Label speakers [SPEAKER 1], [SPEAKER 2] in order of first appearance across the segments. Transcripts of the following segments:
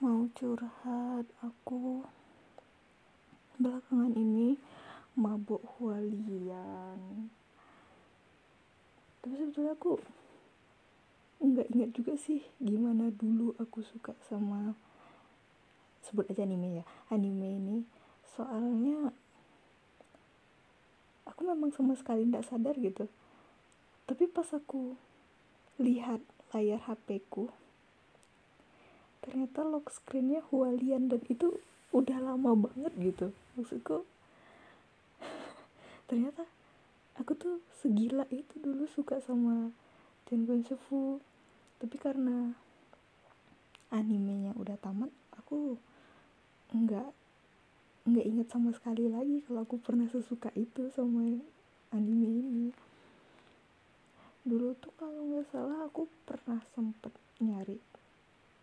[SPEAKER 1] mau curhat aku belakangan ini mabuk hualian. Tapi sebetulnya aku nggak ingat juga sih gimana dulu aku suka sama sebut aja anime ya. Anime ini soalnya aku memang sama sekali tidak sadar gitu. Tapi pas aku lihat layar HP ku ternyata lock screennya Hualian dan itu udah lama banget gitu. Maksudku ternyata aku tuh segila itu dulu suka sama Tengen Sefu tapi karena animenya udah tamat aku nggak nggak inget sama sekali lagi kalau aku pernah sesuka itu sama anime ini. Dulu tuh kalau nggak salah aku pernah sempet nyari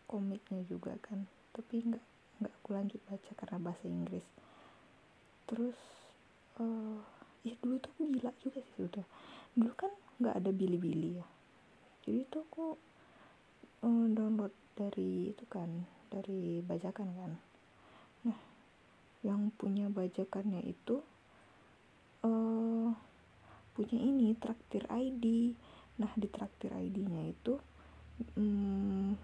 [SPEAKER 1] komiknya juga kan. Tapi nggak nggak aku lanjut baca karena bahasa Inggris. Terus uh, ya dulu tuh gila juga sih udah dulu kan nggak ada bili-bili ya. Jadi tuh aku uh, download dari itu kan dari bajakan kan. Nah yang punya bajakannya itu uh, punya ini traktir ID nah di traktir ID-nya itu um,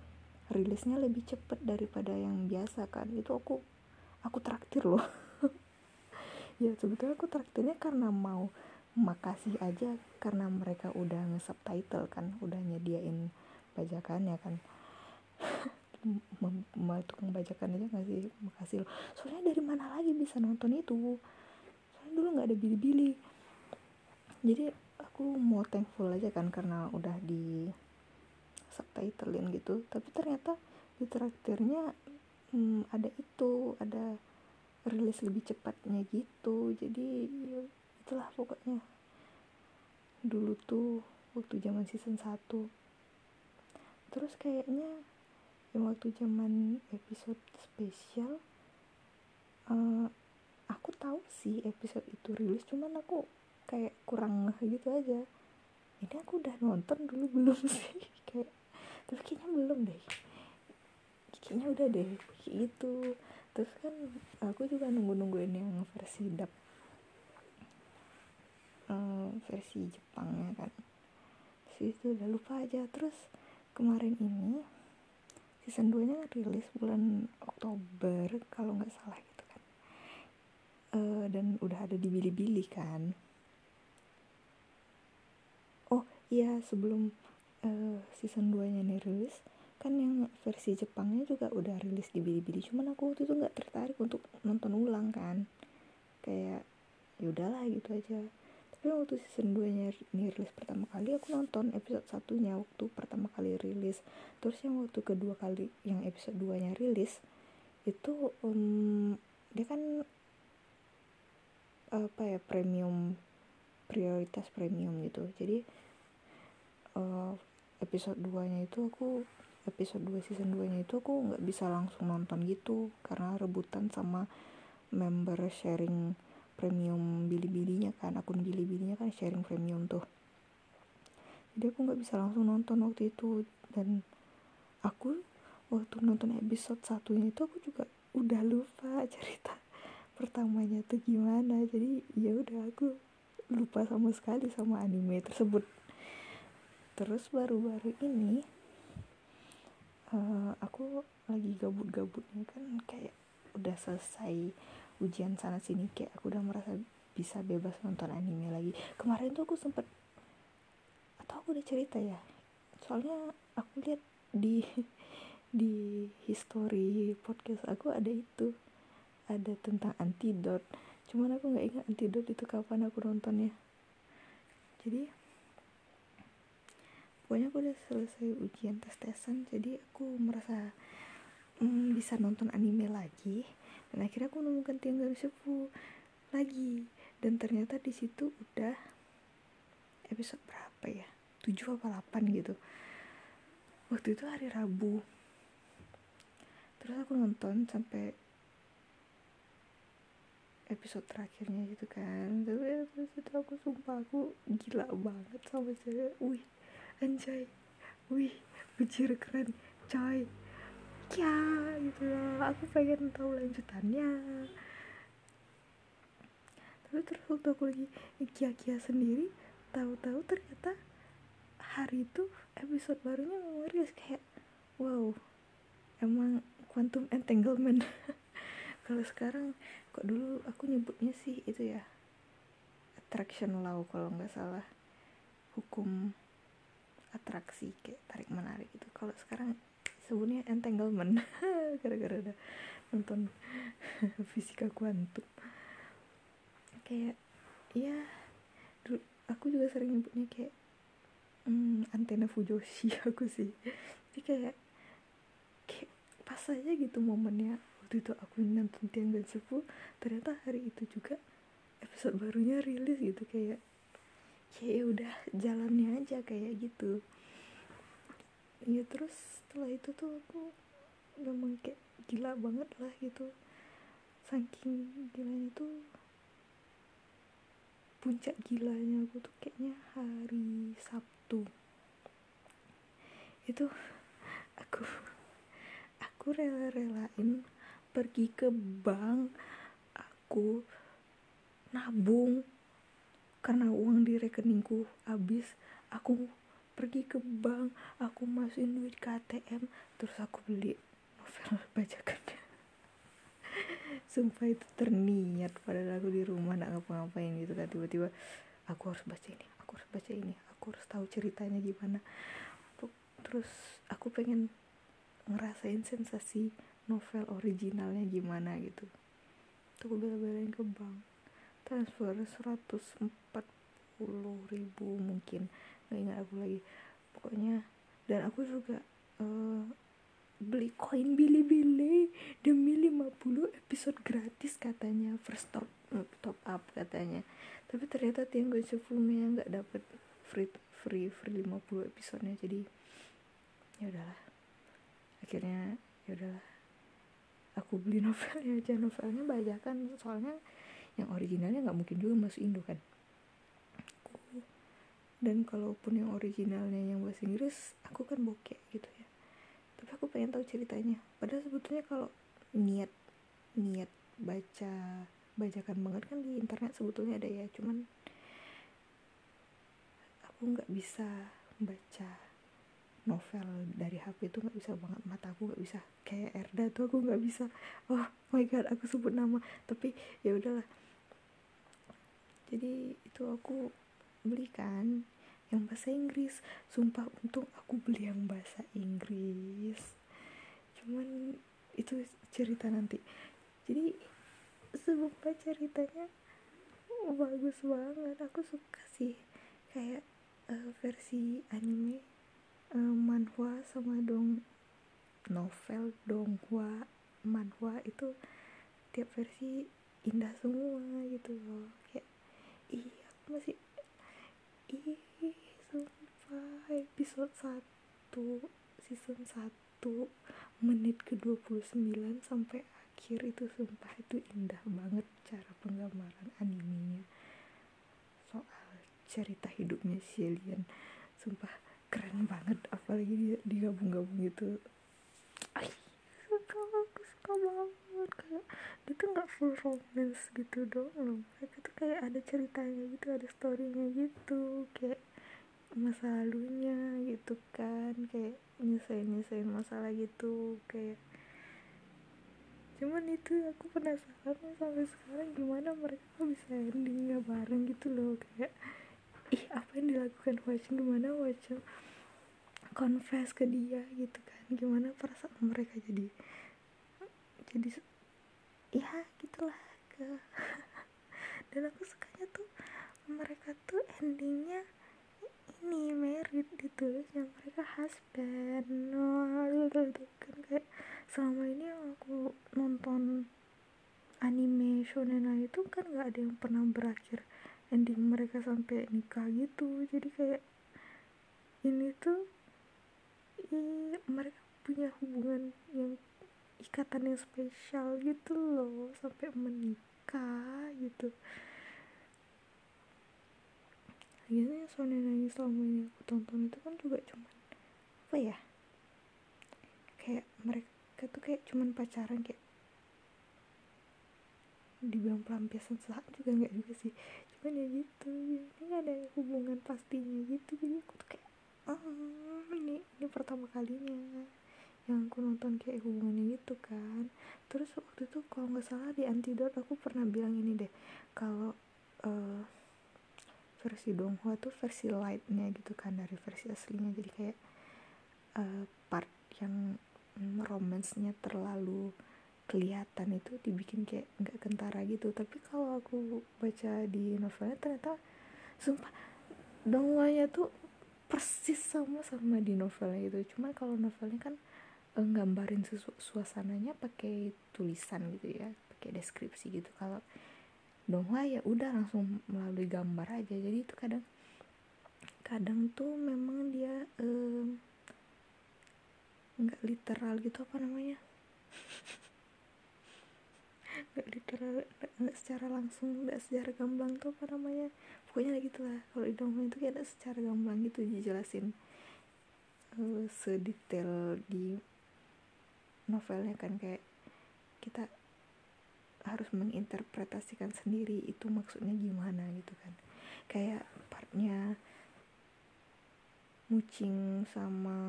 [SPEAKER 1] rilisnya lebih cepet daripada yang biasa kan. Itu aku aku traktir loh. Ya sebetulnya aku traktirnya karena mau makasih aja karena mereka udah nge-subtitle kan. Udah nyediain bajakannya kan. Tukang bajakan aja ngasih makasih loh. Soalnya dari mana lagi bisa nonton itu? Soalnya dulu nggak ada bili-bili. Jadi aku mau thankful aja kan karena udah di subtitlein gitu. Tapi ternyata di traktirnya hmm, ada itu ada rilis lebih cepatnya gitu. Jadi ya, itulah pokoknya. Dulu tuh waktu zaman season 1 terus kayaknya yang waktu zaman episode spesial uh, aku tahu sih episode itu rilis cuman aku kayak kurang gitu aja. Ini aku udah nonton dulu belum sih? Kayak tapi kayaknya belum deh. Kayaknya udah deh gitu. Terus kan aku juga nunggu nungguin yang versi dub uh, versi Jepangnya kan. Terus itu udah lupa aja. Terus kemarin ini season 2 nya rilis bulan Oktober kalau nggak salah gitu kan. Uh, dan udah ada di Bilibili kan. Oh iya sebelum uh, season 2 nya nih rilis kan yang versi Jepangnya juga udah rilis di Bilibili cuman aku waktu itu nggak tertarik untuk nonton ulang kan. Kayak ya udahlah gitu aja. Tapi waktu season 2 nya ini rilis pertama kali aku nonton episode satunya waktu pertama kali rilis. Terus yang waktu kedua kali yang episode 2 nya rilis itu um, dia kan apa ya premium prioritas premium gitu. Jadi uh, episode 2 nya itu aku episode 2 season 2 nya itu aku nggak bisa langsung nonton gitu. Karena rebutan sama member sharing premium bili-bilinya kan akun bili-bilinya kan sharing premium tuh. Jadi aku nggak bisa langsung nonton waktu itu. Dan aku waktu nonton episode satunya itu aku juga udah lupa cerita pertamanya tuh gimana. Jadi ya udah aku lupa sama sekali sama anime tersebut terus baru-baru ini uh, aku lagi gabut-gabutnya kan kayak udah selesai ujian sana sini kayak aku udah merasa bisa bebas nonton anime lagi. Kemarin tuh aku sempet atau aku udah cerita ya soalnya aku lihat di di history podcast aku ada itu ada tentang antidot cuman aku nggak ingat antidot itu kapan aku nontonnya. Jadi pokoknya aku udah selesai ujian tes tesan jadi aku merasa mm, bisa nonton anime lagi. Dan akhirnya aku menemukan Tianggan Sefu lagi. Dan ternyata di situ udah episode berapa ya? 7 apa 8 gitu. Waktu itu hari Rabu. Terus aku nonton sampai episode terakhirnya gitu kan. Terus aku sumpah aku gila banget sama cewek wih anjay. Wih bujir keren coy. Ya gitu loh aku pengen tahu lanjutannya. Tapi terus waktu aku lagi kia-kia sendiri tahu-tahu ternyata hari itu episode barunya ngerius kayak wow emang quantum entanglement. Kalau sekarang kok dulu aku nyebutnya sih itu ya attraction law kalau nggak salah. Hukum atraksi kayak tarik menarik itu kalau sekarang sebutnya entanglement. Gara-gara udah nonton fisika kuantum. Kayak ya aku juga sering nyebutnya kayak hmm, antena fujoshi aku sih. Jadi kayak kayak pas aja gitu momennya. Waktu itu aku nonton Tiang dan Sepu ternyata hari itu juga episode barunya rilis gitu. Kayak ya udah jalannya aja kayak gitu. Ya terus setelah itu tuh aku memang kayak gila banget lah gitu. Saking gilanya tuh puncak gilanya aku tuh kayaknya hari Sabtu. Itu aku aku rela-relain pergi ke bank aku nabung karena uang di rekeningku habis aku pergi ke bank aku masukin duit ke ATM terus aku beli novel bajakan sumpah itu terniat padahal aku di rumah nak ngapa-ngapain gitu kan. Tiba-tiba aku harus baca ini aku harus baca ini aku harus tahu ceritanya gimana. Terus aku pengen ngerasain sensasi novel originalnya gimana gitu. Tuh aku bela-belain ke bank transfer 140 ribu mungkin. Nggak ingat aku lagi. Pokoknya dan aku juga uh, beli koin bili-bili demi 50 episode gratis katanya. First top top up katanya. Tapi ternyata Tianggo Sefumiya nggak dapet free free free 50 episodenya. Jadi ya udahlah. Akhirnya ya udahlah. Aku beli novelnya aja. Novelnya bajakan soalnya yang originalnya nggak mungkin juga masuk Indo kan? Dan kalaupun yang originalnya yang bahasa Inggris aku kan bokeh gitu ya. Tapi aku pengen tahu ceritanya. Padahal sebetulnya kalau niat niat baca bacakan banget kan di internet sebetulnya ada ya. Cuman aku nggak bisa baca novel dari HP itu nggak bisa banget. Mata aku nggak bisa. Kayak Erda tuh aku nggak bisa. Oh my god aku sebut nama. Tapi ya udahlah jadi itu aku belikan yang bahasa Inggris. Sumpah untung aku beli yang bahasa Inggris. Cuman itu cerita nanti. Jadi sumpah ceritanya bagus banget. Aku suka sih. Kayak uh, versi anime uh, manhwa sama dong novel donghua manhwa itu tiap versi indah semua gitu loh. Kayak aku masih ih sumpah. Episode 1 season 1 menit ke 29 sampai akhir itu sumpah itu indah banget cara penggambaran animenya. Soal cerita hidupnya si alien. Sumpah keren banget. Apalagi dia digabung-gabung gitu. Ay, suka banget kayak dia tuh nggak full romance gitu dong loh mereka tuh kayak ada ceritanya gitu ada storynya gitu kayak masa lalunya gitu kan kayak nyusahin nyusahin masalah gitu kayak cuman itu aku penasaran sampai sekarang gimana mereka bisa endingnya bareng gitu loh kayak ih apa yang dilakukan Wacem gimana Wacem confess ke dia? Gitu kan gimana perasaan mereka jadi jadi ya gitulah ke dan aku sukanya tuh mereka tuh endingnya ini married ditulisnya mereka husband. Gitu kan kayak selama ini aku nonton anime shonen itu kan nggak ada yang pernah berakhir ending mereka sampai nikah gitu. Jadi kayak ini tuh i, mereka punya hubungan yang ikatan yang spesial gitu loh sampai menikah gitu. Akhirnya Sonen yang selama ini. Aku tonton itu kan juga cuman apa ya kayak mereka tuh kayak cuman pacaran kayak dibilang pelampiasan saat juga nggak juga sih. Cuman ya gitu ini nggak ada hubungan pastinya gitu. Jadi aku tuh kayak ah ini ini pertama kalinya yang aku nonton kayak hubungannya gitu kan. Terus waktu itu kalau nggak salah di antidot aku pernah bilang ini deh kalau uh, versi Donghua tuh versi lightnya gitu kan dari versi aslinya. Jadi kayak uh, part yang mm, romansnya terlalu kelihatan itu dibikin kayak nggak kentara gitu. Tapi kalau aku baca di novelnya ternyata sumpah Donghuanya tuh persis sama sama di novelnya gitu. Cuma kalau novelnya kan uh, gambarin suasananya pakai tulisan gitu ya pakai deskripsi gitu. Kalau Donghua ya udah langsung melalui gambar aja. Jadi itu kadang kadang tuh memang dia nggak um, literal gitu apa namanya? Nggak literal nggak secara langsung nggak secara gamblang tuh apa namanya? Pokoknya gitu lah kalau di Donghua itu kayak secara gamblang gitu dijelasin uh, sedetail di novelnya kan kayak kita harus menginterpretasikan sendiri itu maksudnya gimana gitu kan. Kayak partnya Mucing sama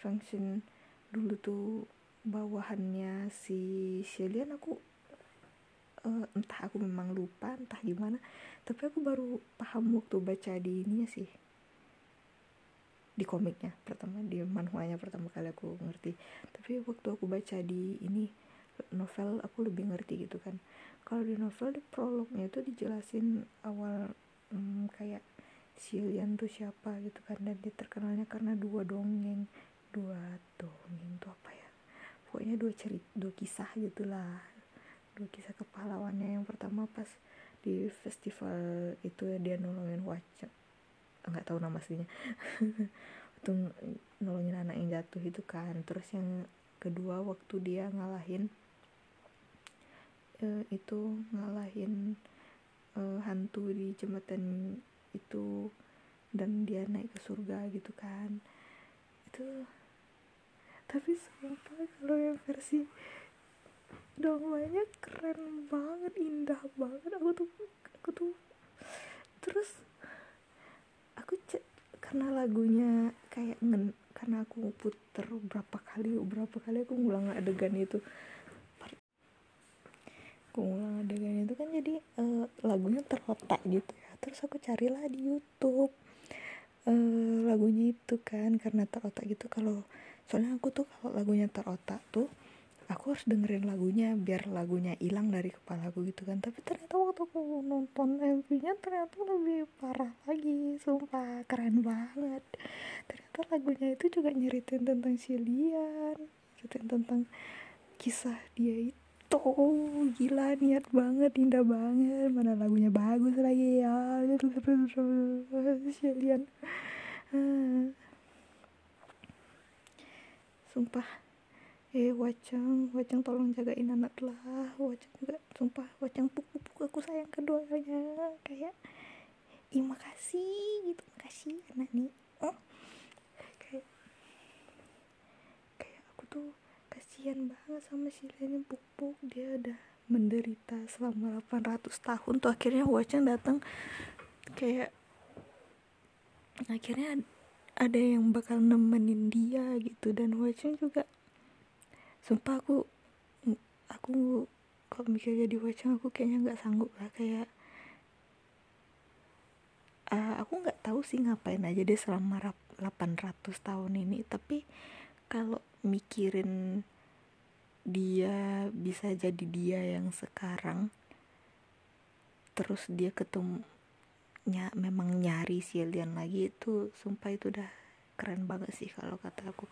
[SPEAKER 1] function dulu tuh bawahannya si Shelian aku uh, entah aku memang lupa entah gimana tapi aku baru paham waktu baca di ini sih di komiknya pertama di manhwanya pertama kali aku ngerti. Tapi waktu aku baca di ini novel aku lebih ngerti gitu kan. Kalau di novel di prolognya itu dijelasin awal hmm, kayak Silian tuh siapa gitu kan. Dan dia terkenalnya karena dua dongeng dua dongeng tuh apa ya? Pokoknya dua cerita dua kisah gitulah. Dua kisah kepahlawannya. Yang pertama pas di festival itu ya dia nolongin wajah nggak tahu nama aslinya. Itu nolongin anak yang jatuh itu kan. Terus yang kedua waktu dia ngalahin uh, itu ngalahin uh, hantu di jembatan itu dan dia naik ke surga gitu kan. Itu tapi sumpah kalau yang versi dongengnya keren banget indah banget. Aku tuh aku tuh terus aku karena lagunya kayak ngen karena aku puter berapa kali berapa kali aku ngulang adegan itu. Aku ngulang adegan itu kan jadi uh, lagunya terletak gitu ya. Terus aku carilah di YouTube uh, lagunya itu kan karena terotak gitu. Kalau soalnya aku tuh kalau lagunya terotak tuh aku harus dengerin lagunya biar lagunya hilang dari kepala aku gitu kan. Tapi ternyata waktu aku nonton MV-nya ternyata lebih parah lagi sumpah keren banget. Ternyata lagunya itu juga nyeritain tentang Silian nyeritain tentang kisah dia itu. Gila niat banget indah banget. Mana lagunya bagus lagi ya. Sekalian sumpah eh wacang wacang tolong jagain anak lah. Wacang juga sumpah wacang puk puk aku sayang keduanya. Kayak ih makasih gitu. Makasih anak nih. Oh. kayak kayak aku tuh kasihan banget sama si Leni puk dia udah menderita selama 800 tahun tuh. Akhirnya Wacang datang. Kayak akhirnya ada yang bakal nemenin dia gitu. Dan Wacang juga sumpah aku aku kalau mikir jadi Wacang aku kayaknya nggak sanggup lah kayak uh, aku nggak tahu sih ngapain aja dia selama 800 tahun ini. Tapi kalau mikirin dia bisa jadi dia yang sekarang terus dia ketemu nya memang nyari si alien lagi itu sumpah itu udah keren banget sih kalau kata aku.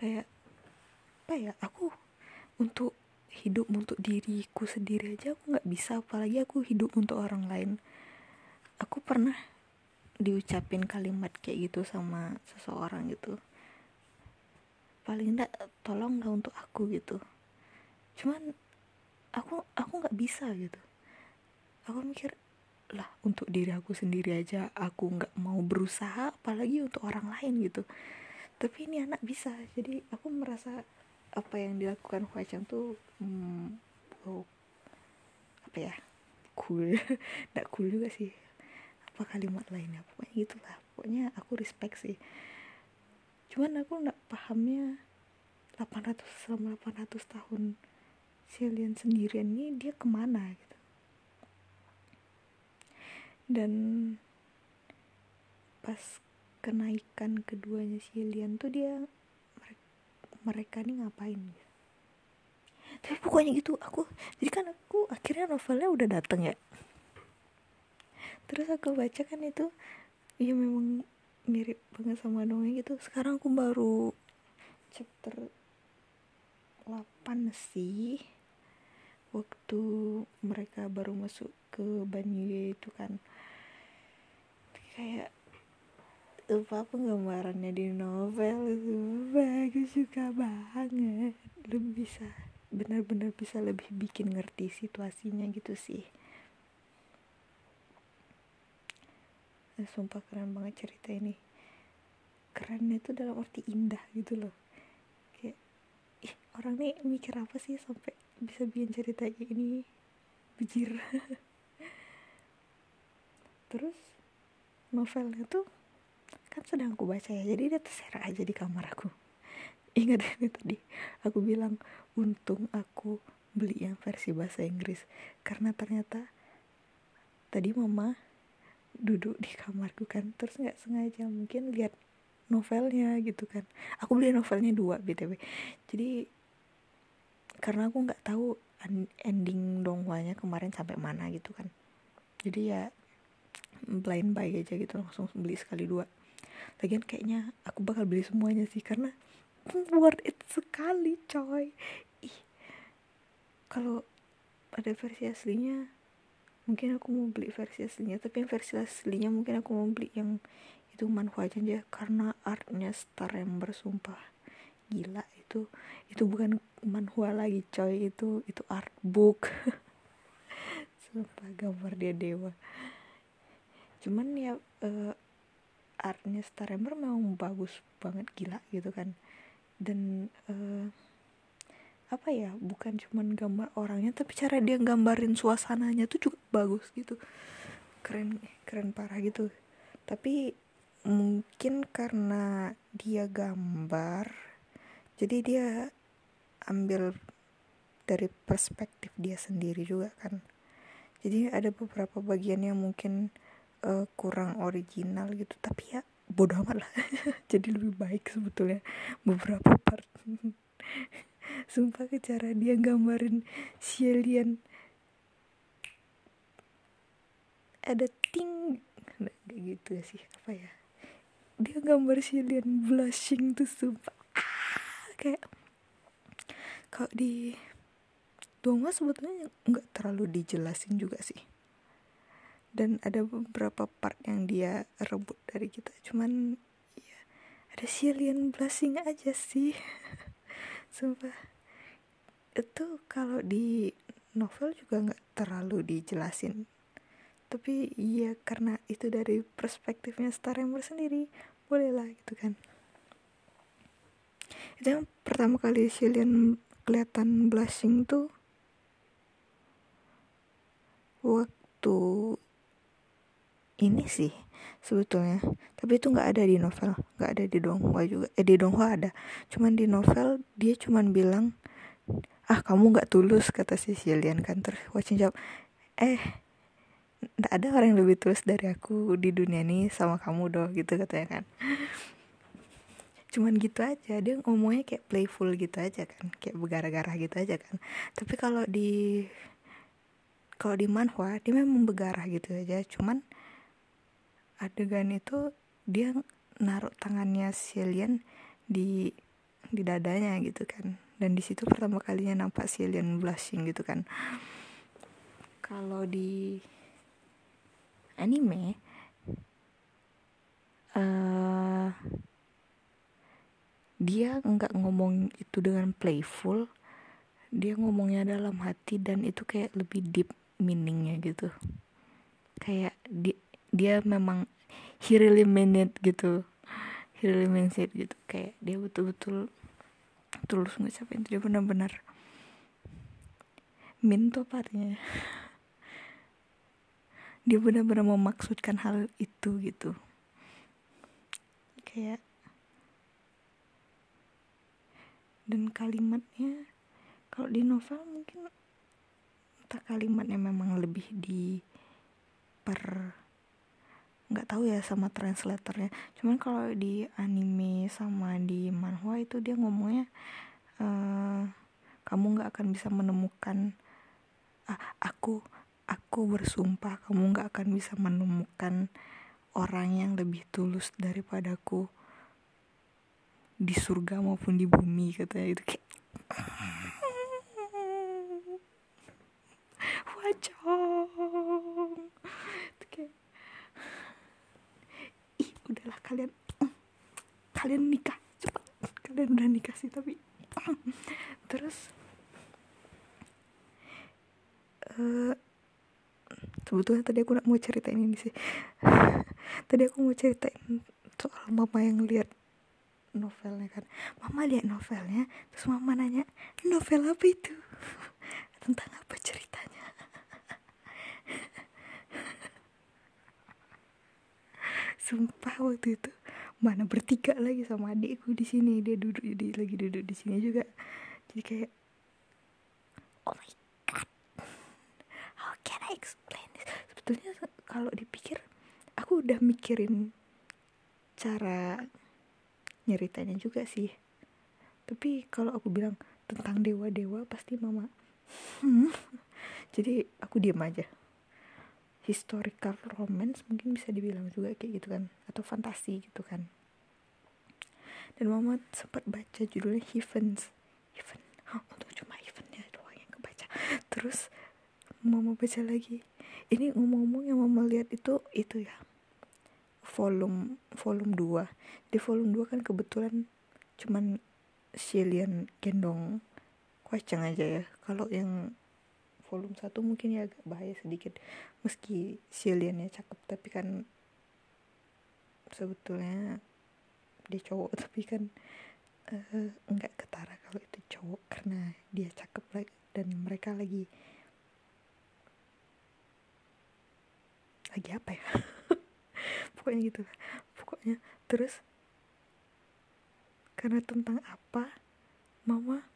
[SPEAKER 1] Kayak apa ya aku untuk hidup untuk diriku sendiri aja aku nggak bisa apalagi aku hidup untuk orang lain. Aku pernah diucapin kalimat kayak gitu sama seseorang gitu. Paling enggak tolong lah untuk aku gitu. Cuman aku aku nggak bisa gitu. Aku mikir lah untuk diri aku sendiri aja aku nggak mau berusaha apalagi untuk orang lain gitu. Tapi ini anak bisa jadi aku merasa apa yang dilakukan Huacang tuh hmm, oh, apa ya? Cool. Tidak cool juga sih. Apa kalimat lainnya? Pokoknya gitulah. Pokoknya aku respect sih. Cuman aku nggak pahamnya 800 selama 800 tahun si alien sendirian ini dia ke mana gitu. Dan pas kenaikan keduanya si alien tuh dia mereka nih ngapain gitu tapi pokoknya gitu aku jadi kan aku akhirnya novelnya udah dateng ya. Terus aku baca kan itu ya memang mirip banget sama dongeng gitu sekarang aku baru chapter 8 sih. Waktu mereka baru masuk ke Banyu itu kan. Kayak apa penggambarannya di novel itu. Bagus suka banget. Lebih bisa benar-benar bisa lebih bikin ngerti situasinya gitu sih. Nah, sumpah keren banget cerita ini. Kerennya itu dalam arti indah gitu loh. Kayak ih orang nih mikir apa sih sampai bisa bikin cerita kayak ini bijir terus novelnya tuh kan sedang aku baca ya jadi dia terserak aja di kamar aku. Ingat ini tadi aku bilang untung aku beli yang versi bahasa Inggris. Karena ternyata tadi mama duduk di kamarku kan terus nggak sengaja mungkin lihat novelnya gitu kan. Aku beli novelnya dua btw jadi karena aku nggak tahu ending dongwanya kemarin sampai mana gitu kan. Jadi ya blind buy aja gitu langsung beli sekali dua lagian kayaknya aku bakal beli semuanya sih karena worth it sekali coy. Ih kalau ada versi aslinya mungkin aku mau beli versi aslinya tapi yang versi aslinya mungkin aku mau beli yang itu manfaat aja karena artnya Star yang bersumpah gila itu itu bukan manhua lagi coy itu itu art book sumpah gambar dia dewa. Cuman ya uh, artnya Starhammer memang bagus banget gila gitu kan. Dan uh, apa ya bukan cuman gambar orangnya tapi cara dia gambarin suasananya tuh juga bagus gitu. Keren keren parah gitu. Tapi mungkin karena dia gambar jadi dia ambil dari perspektif dia sendiri juga kan. Jadi ada beberapa bagian yang mungkin uh, kurang original gitu. Tapi ya bodoh amat lah. Jadi lebih baik sebetulnya beberapa part. Sumpah ke cara dia gambarin si alien ada ting. Kayak gitu sih. Apa ya? Dia gambar si alien blushing tuh sumpah. Ah, kayak kalau di Dongma sebetulnya nggak terlalu dijelasin juga sih dan ada beberapa part yang dia rebut dari kita. Cuman ya ada alien blushing aja sih. Sumpah. Itu kalau di novel juga nggak terlalu dijelasin. Tapi iya karena itu dari perspektifnya Starhammer sendiri bolehlah gitu kan. Itu yang pertama kali alien kelihatan blushing tuh waktu ini sih sebetulnya. Tapi itu nggak ada di novel nggak ada di donghua juga. Eh di donghua ada. Cuman di novel dia cuman bilang ah kamu nggak tulus kata si Sicilian kan terus watching jawab eh nggak ada orang yang lebih tulus dari aku di dunia ini sama kamu doh gitu katanya kan. Cuman gitu aja. Dia ngomongnya kayak playful gitu aja kan kayak bergara-gara gitu aja kan. Tapi kalau di kalau di manhwa dia memang bergarah gitu aja. Cuman adegan itu dia naruh tangannya si alien di di dadanya gitu kan. Dan di situ pertama kalinya nampak si alien blushing gitu kan. Kalau di anime uh, dia nggak ngomong itu dengan playful. Dia ngomongnya dalam hati dan itu kayak lebih deep meaningnya gitu. Kayak di dia memang he really mean it gitu. He really means it gitu. Kayak dia betul-betul tulus ngucapin. Dia benar-benar minto partnya dia benar-benar memaksudkan hal itu gitu. Kayak dan kalimatnya kalau di novel mungkin entah kalimatnya memang lebih di per nggak tahu ya sama translatornya. Cuman kalau di anime sama di manhwa itu dia ngomongnya uh, kamu nggak akan bisa menemukan ah, aku aku bersumpah kamu nggak akan bisa menemukan orang yang lebih tulus daripadaku di surga maupun di bumi katanya itu kayak wajong itu kayak ih udahlah kalian kalian nikah. Cepat. Kalian udah nikah sih tapi terus uh, sebetulnya tadi aku nak mau ceritain ini sih. Tadi aku mau ceritain soal mama yang lihat novelnya kan. Mama lihat novelnya terus mama nanya novel apa itu? Tentang apa ceritanya sumpah waktu itu mana bertiga lagi sama adikku di sini. Dia duduk di lagi duduk di sini juga. Jadi kayak oh my god how can I explain this? Sebetulnya kalau dipikir aku udah mikirin cara nyeritanya juga sih. Tapi kalau aku bilang tentang dewa-dewa pasti mama hmm. jadi aku diam aja historical romance mungkin bisa dibilang juga kayak gitu kan atau fantasi gitu kan. Dan mama sempat baca judulnya Heavens. Heaven? Untuk cuma Heavennya doang yang kebaca. Terus mama baca lagi. Ini ngomong-ngomong yang mama lihat itu itu ya. Volume volume 2 di volume 2 kan kebetulan cuman Shillian gendong. Kuacang aja ya. Kalau yang volume 1 mungkin ya agak bahaya sedikit. Meski Shilliannya cakep tapi kan sebetulnya dia cowok tapi kan uh, nggak ketara kalau itu cowok karena dia cakep lagi dan mereka lagi lagi apa ya? Pokoknya gitu. Pokoknya terus karena tentang apa mama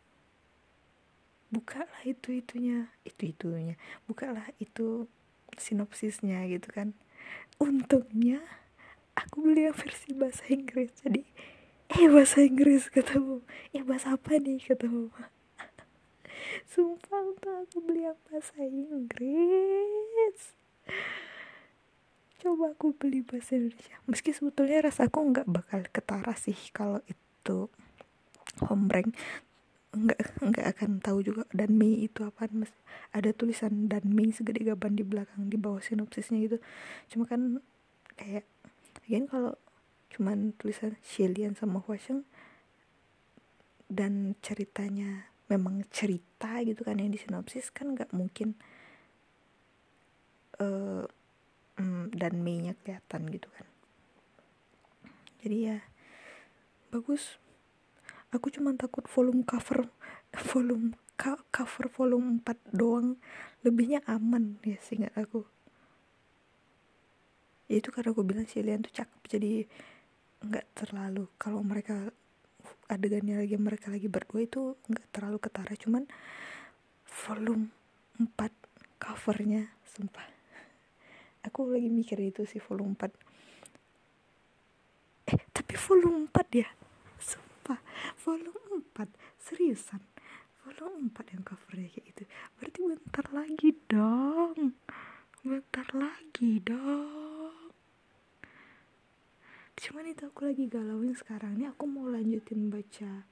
[SPEAKER 1] bukalah itu itunya itu itunya bukalah itu sinopsisnya gitu kan. Untungnya aku beli yang versi bahasa Inggris jadi eh bahasa Inggris ketemu eh bahasa apa nih? ketemu sumpah untuk aku beli yang bahasa Inggris. Coba aku beli bahasa Indonesia. Meski sebetulnya rasa aku nggak bakal ketara sih kalau itu hombreng nggak nggak akan tahu juga dan Mei itu apa ada tulisan dan Mei segede gaban di belakang di bawah sinopsisnya gitu. Cuma kan kayak again kalau cuman tulisan Shilian sama Hwasheng dan ceritanya memang cerita gitu kan yang di sinopsis kan nggak mungkin uh, dan Mei-nya kelihatan gitu kan. Jadi ya bagus aku cuma takut volume cover volume cover volume 4 doang. Lebihnya aman ya sehingga aku. Ya itu karena aku bilang si Lian tuh cakep jadi nggak terlalu. Kalau mereka adegannya lagi mereka lagi berdua itu nggak terlalu ketara. Cuman volume 4 covernya sumpah. Aku lagi mikir itu sih volume 4 eh tapi volume 4 ya apa? Volume 4 seriusan? Volume 4 yang covernya kayak gitu. Berarti bentar lagi dong. Bentar lagi dong. Cuman itu aku lagi galauin sekarang ini aku mau lanjutin baca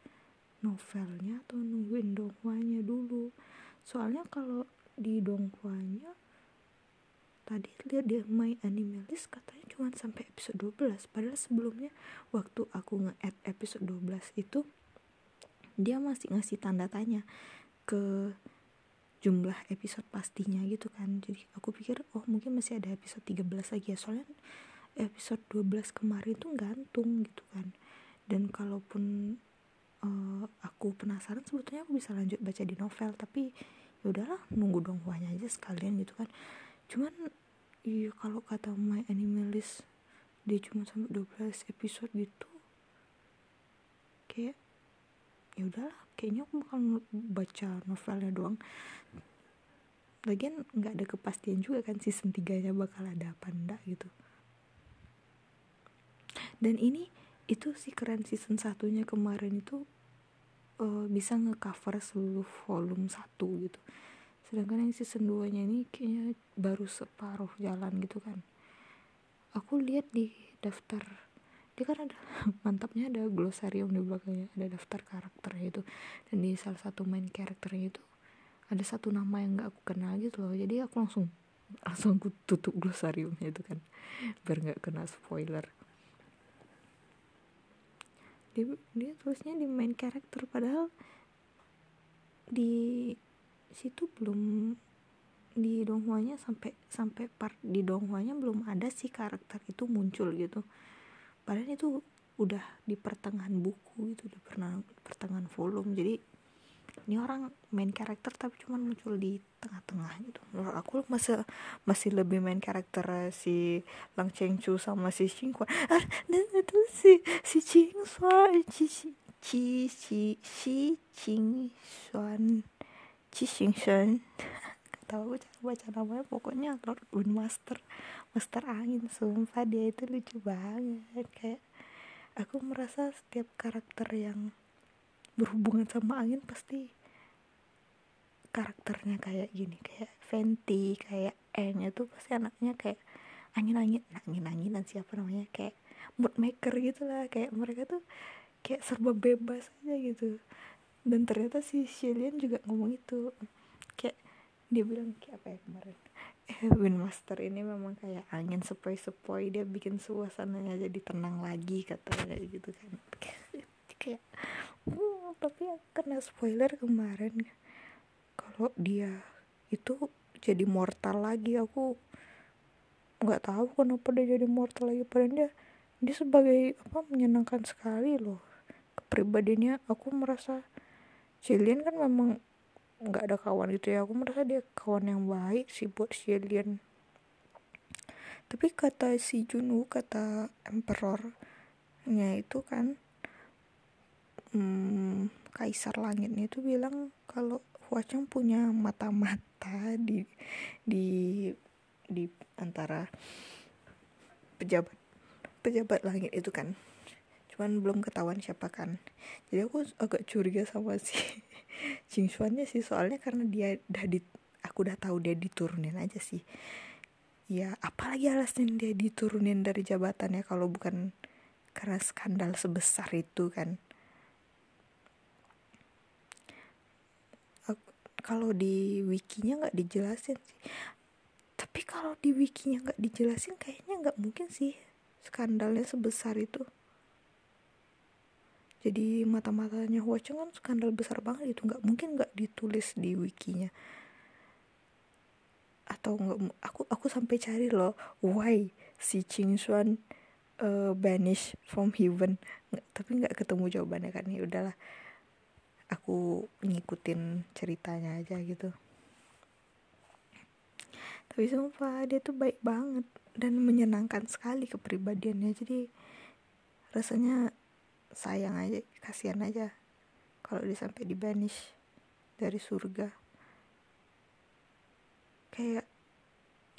[SPEAKER 1] novelnya atau nungguin donghuanya dulu. Soalnya kalau di donghuanya tadi lihat dia My Anime List katanya cuma sampai episode 12 padahal sebelumnya waktu aku nge-add episode 12 itu dia masih ngasih tanda tanya ke jumlah episode pastinya gitu kan. Jadi aku pikir oh mungkin masih ada episode 13 lagi ya. Soalnya episode 12 kemarin tuh gantung gitu kan. Dan kalaupun uh, aku penasaran sebetulnya aku bisa lanjut baca di novel. Tapi ya udahlah nunggu dong aja sekalian gitu kan cuman iya kalau kata my animalist dia cuma sampai 12 episode gitu. Kayak ya udahlah kayaknya aku bakal baca novelnya doang. Lagian nggak ada kepastian juga kan season 3 nya bakal ada apa enggak gitu. Dan ini itu sih keren season satunya kemarin itu uh, bisa ngecover seluruh volume satu gitu sedangkan yang season 2 nya ini kayaknya baru separuh jalan gitu kan. Aku lihat di daftar dia kan ada mantapnya ada glosarium di belakangnya ada daftar karakternya itu. Dan di salah satu main karakternya itu ada satu nama yang gak aku kenal gitu loh. Jadi aku langsung langsung aku tutup glosariumnya itu kan biar nggak kena spoiler. Dia, dia tulisnya di main karakter padahal di situ belum di donghuanya sampai sampai part di donghuanya belum ada sih karakter itu muncul gitu. Padahal itu udah di pertengahan buku itu di pertengahan volume. Jadi ini orang main karakter tapi cuma muncul di tengah-tengah gitu. Menurut aku masih masih lebih main karakter si Lang Cheng Chu sama si Xing Kuan. Ah, dan itu si si Ching Xuan si si si si si Ching Xuan si Xing Xuan tahu cara baca namanya pokoknya Lord Wind Master Master angin sumpah dia itu lucu banget. Kayak aku merasa setiap karakter yang berhubungan sama angin pasti karakternya kayak gini. Kayak Fenty kayak Enya tuh pasti anaknya kayak angin-angin angin-anginan siapa namanya kayak mood maker gitu lah kayak mereka tuh kayak serba bebas aja gitu dan ternyata si Shillian juga ngomong itu. Kayak dia bilang kayak apa ya kemarin? Windmaster ini memang kayak angin sepoi-sepoi dia bikin suasananya jadi tenang lagi katanya gitu kan. Kayak uh, tapi kena spoiler kemarin kalau dia itu jadi mortal lagi aku nggak tahu kenapa dia jadi mortal lagi padahal dia dia sebagai apa menyenangkan sekali loh. Kepribadiannya aku merasa Jillian kan memang nggak ada kawan gitu ya. Aku merasa dia kawan yang baik sih buat si alien tapi kata si Junwoo kata emperornya itu kan hmm, kaisar langitnya itu bilang kalau Huacheng punya mata-mata di di di antara pejabat pejabat langit itu kan cuman belum ketahuan siapa kan. Jadi aku agak curiga sama si Jingsuannya sih soalnya karena dia udah di aku udah tahu dia diturunin aja sih. Ya apalagi alasan dia diturunin dari jabatannya kalau bukan karena skandal sebesar itu kan. Kalau di wikinya nggak dijelasin sih. Tapi kalau di wikinya nggak dijelasin kayaknya nggak mungkin sih skandalnya sebesar itu jadi mata-matanya Huacheng kan skandal besar banget itu nggak mungkin nggak ditulis di wikinya. Atau nggak aku aku sampai cari loh why si Ching Xuan uh, banish from heaven. Nggak, tapi nggak ketemu jawabannya kan. Ya udahlah aku ngikutin ceritanya aja gitu. Tapi sumpah dia tuh baik banget dan menyenangkan sekali kepribadiannya. Jadi rasanya sayang aja kasihan aja kalau dia sampai di banish dari surga. Kayak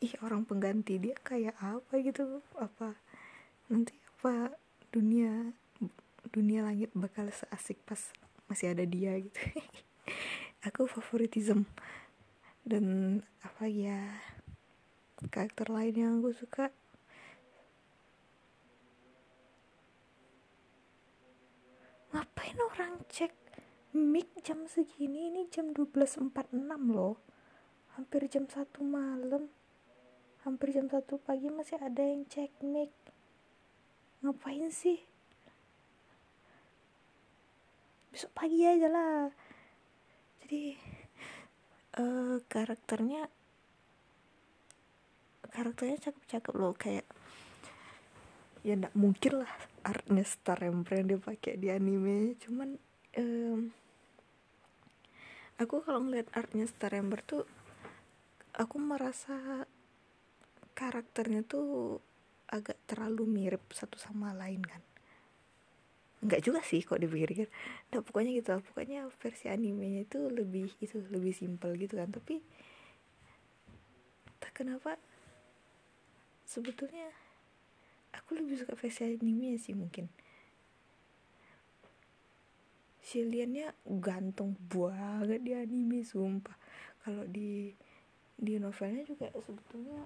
[SPEAKER 1] ih orang pengganti dia kayak apa gitu? Apa nanti apa dunia dunia langit bakal seasik pas masih ada dia gitu. Aku favoritism. Dan apa ya karakter lain yang aku suka ngapain orang cek mic jam segini? Ini jam 12.46 loh. Hampir jam 1 malam. Hampir jam 1 pagi masih ada yang cek mic. Ngapain sih? Besok pagi aja lah. Jadi uh, karakternya karakternya cakep-cakep loh. Kayak ya nggak mungkin lah artnya Star yang dia pakai di anime. Cuman um, aku kalau ngeliat artnya Star Emperor tuh aku merasa karakternya tuh agak terlalu mirip satu sama lain kan. Nggak juga sih kok dipikir-pikir. Nah pokoknya gitu pokoknya versi animenya itu lebih itu lebih simpel gitu kan. Tapi tak kenapa sebetulnya aku lebih suka versi anime sih mungkin. Shiliannya ganteng banget di anime sumpah. Kalau di di novelnya juga sebetulnya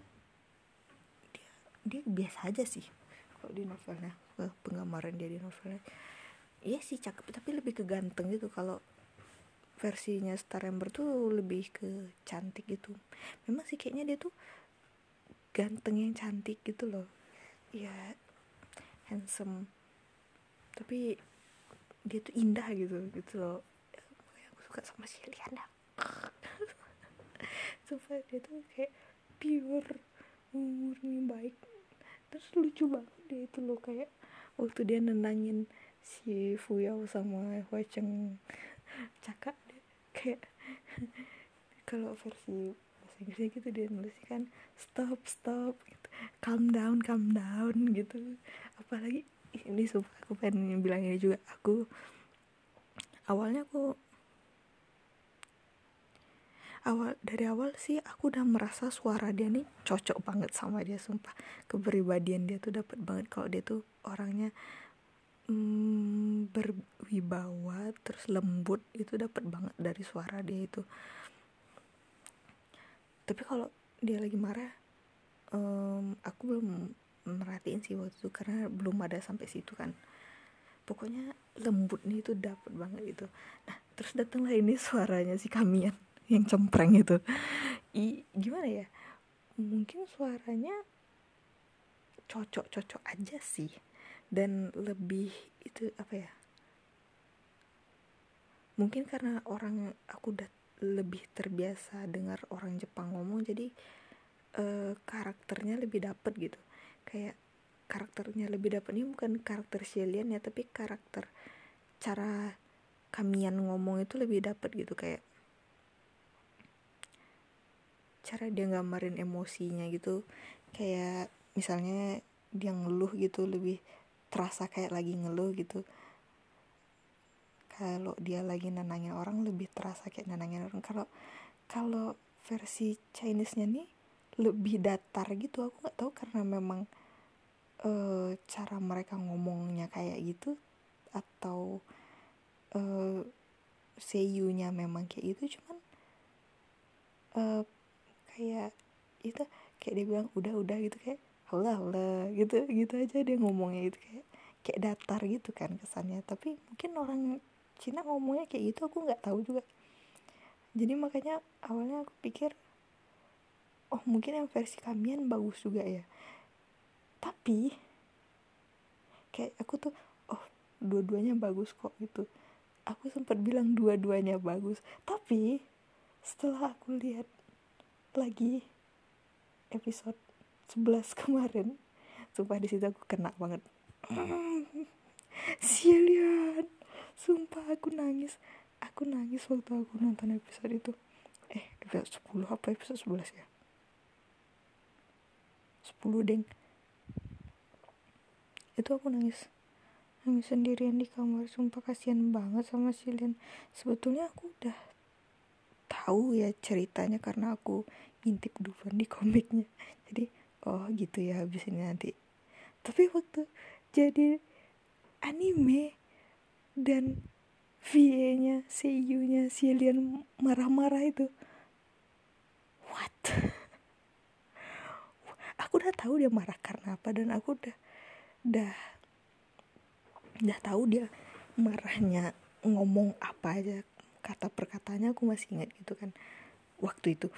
[SPEAKER 1] dia dia biasa aja sih. Kalau di novelnya penggambaran dia di novelnya. Iya sih cakep tapi lebih ke ganteng gitu. Kalau versinya Star Ember tuh lebih ke cantik gitu. Memang sih kayaknya dia tuh ganteng yang cantik gitu loh ya handsome. Tapi dia tuh indah gitu gitu loh. Aku suka sama si Liana supaya dia tuh kayak pure murni baik. Terus lucu banget dia itu loh kayak waktu dia nenangin si Fuyao sama Huacheng cakap deh kayak kalau versi bahasa Inggrisnya gitu dia nulis kan stop stop calm down calm down gitu. Apalagi ini sumpah aku pengen bilang ini juga. Aku awalnya aku awal dari awal sih aku udah merasa suara dia nih cocok banget sama dia sumpah. Kepribadian dia tuh dapat banget kalau dia tuh orangnya hmm, berwibawa terus lembut itu dapat banget dari suara dia itu. Tapi kalau dia lagi marah um, aku belum merhatiin sih waktu itu karena belum ada sampai situ kan. Pokoknya lembut nih itu dapat banget itu nah terus datanglah ini suaranya si kamian yang cempreng itu. I, gimana ya? Mungkin suaranya cocok-cocok aja sih. Dan lebih itu apa ya? Mungkin karena orang aku udah lebih terbiasa dengar orang Jepang ngomong jadi uh, karakternya lebih dapet gitu. Kayak karakternya lebih dapet ini bukan karakter Shilian ya tapi karakter cara kamian ngomong itu lebih dapet gitu kayak cara dia gambarin emosinya gitu. Kayak misalnya dia ngeluh gitu lebih terasa kayak lagi ngeluh gitu. Kalau dia lagi nenangin orang lebih terasa kayak nenangin orang. Kalau kalau versi Chinese-nya nih lebih datar gitu. Aku nggak tahu karena memang e, cara mereka ngomongnya kayak gitu atau e, seiyunya memang kayak gitu. Cuman e, kayak itu kayak dia bilang udah udah gitu. Kayak Allah Allah gitu. Gitu aja dia ngomongnya itu. Kayak kayak datar gitu kan kesannya. Tapi mungkin orang Cina ngomongnya kayak gitu aku nggak tahu juga. Jadi makanya awalnya aku pikir oh mungkin yang versi kamian bagus juga ya. Tapi kayak aku tuh oh dua-duanya bagus kok gitu. Aku sempat bilang dua-duanya bagus. Tapi setelah aku lihat lagi episode 11 kemarin sumpah di situ aku kena banget. Silian sumpah aku nangis. Aku nangis waktu aku nonton episode itu. Eh episode 10 apa episode 11 ya 10 deng. Itu aku nangis. Nangis sendirian di kamar. Sumpah kasihan banget sama Silian sebetulnya aku udah tahu ya ceritanya karena aku intip duluan di komiknya. Jadi oh gitu ya habis ini nanti. Tapi waktu jadi anime dan VA-nya, seiyunya si Lian marah-marah itu. What? aku udah tahu dia marah karena apa dan aku udah udah udah tahu dia marahnya ngomong apa aja kata perkataannya aku masih ingat gitu kan waktu itu.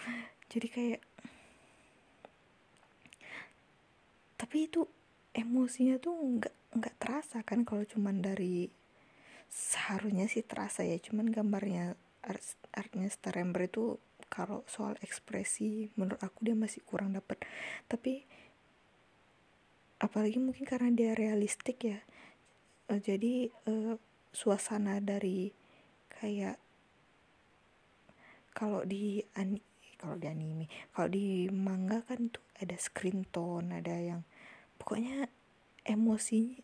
[SPEAKER 1] Jadi kayak tapi itu emosinya tuh nggak nggak terasa kan kalau cuman dari seharusnya sih terasa ya cuman gambarnya art, artnya Star Ember itu kalau soal ekspresi menurut aku dia masih kurang dapat tapi apalagi mungkin karena dia realistik ya. Uh, jadi uh, suasana dari kayak kalau di ani kalau di anime kalau di manga kan tuh ada screen tone ada yang pokoknya emosi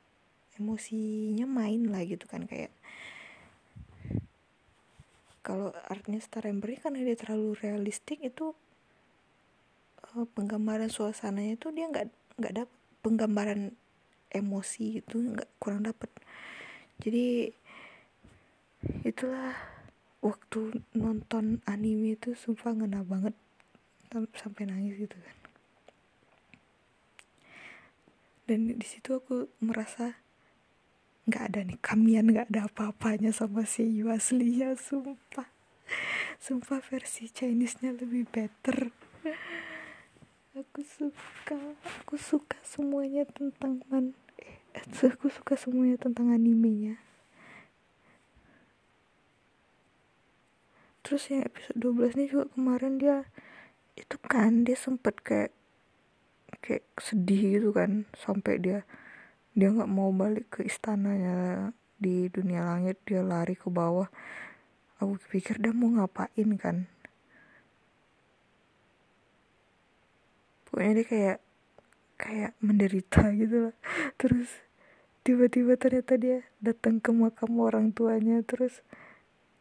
[SPEAKER 1] emosinya main lah gitu kan kayak kalau artnya Star Ember karena dia terlalu realistik itu uh, penggambaran suasananya itu dia nggak nggak dapet penggambaran emosi itu nggak kurang dapet. Jadi itulah waktu nonton anime itu sumpah ngena banget sampai nangis gitu kan. Dan di situ aku merasa nggak ada nih kamian nggak ada apa-apanya sama si Yu aslinya sumpah. Sumpah versi Chinese-nya lebih better aku suka aku suka semuanya tentang man eh, aku suka semuanya tentang animenya. Terus yang episode 12 ini juga kemarin dia itu kan dia sempet kayak kayak sedih gitu kan sampai dia dia nggak mau balik ke istananya di dunia langit dia lari ke bawah. Aku pikir dia mau ngapain kan pokoknya dia kayak kayak menderita gitu lah terus tiba-tiba ternyata dia datang ke makam orang tuanya. Terus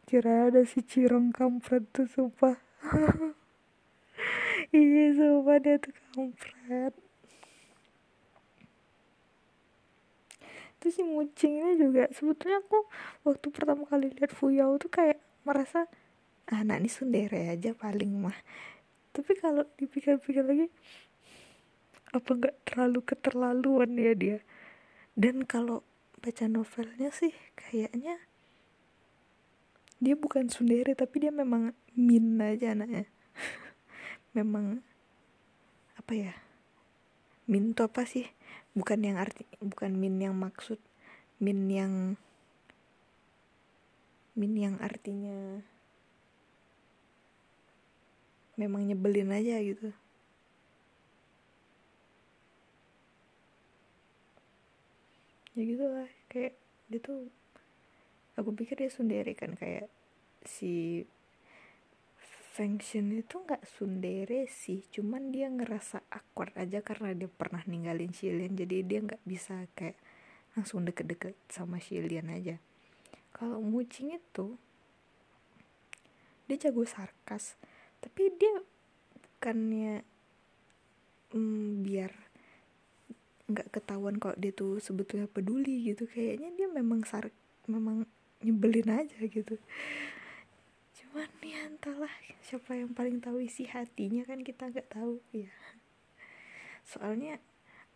[SPEAKER 1] kira ada si Cirong kampret tuh sumpah. Iya sumpah dia tuh kampret. Terus si mucingnya juga sebetulnya aku waktu pertama kali lihat Fuyao tuh kayak merasa ah, ini sundere aja paling mah. Tapi kalau dipikir-pikir lagi apa nggak terlalu keterlaluan ya dia? Dan kalau baca novelnya sih kayaknya dia bukan sundere tapi dia memang min aja anaknya memang apa ya min itu apa sih? Bukan yang arti bukan min yang maksud min yang min yang artinya memang nyebelin aja gitu ya gitu lah kayak dia tuh aku pikir dia sundere kan kayak si Fengxian itu nggak sundere sih cuman dia ngerasa awkward aja karena dia pernah ninggalin Shilian jadi dia nggak bisa kayak langsung deket-deket sama Shilian aja. Kalau Mucing itu dia jago sarkas tapi dia bukannya mm, biar nggak ketahuan kalau dia tuh sebetulnya peduli gitu. Kayaknya dia memang sar memang nyebelin aja gitu. Cuman ya entahlah siapa yang paling tahu isi hatinya kan kita nggak tahu ya soalnya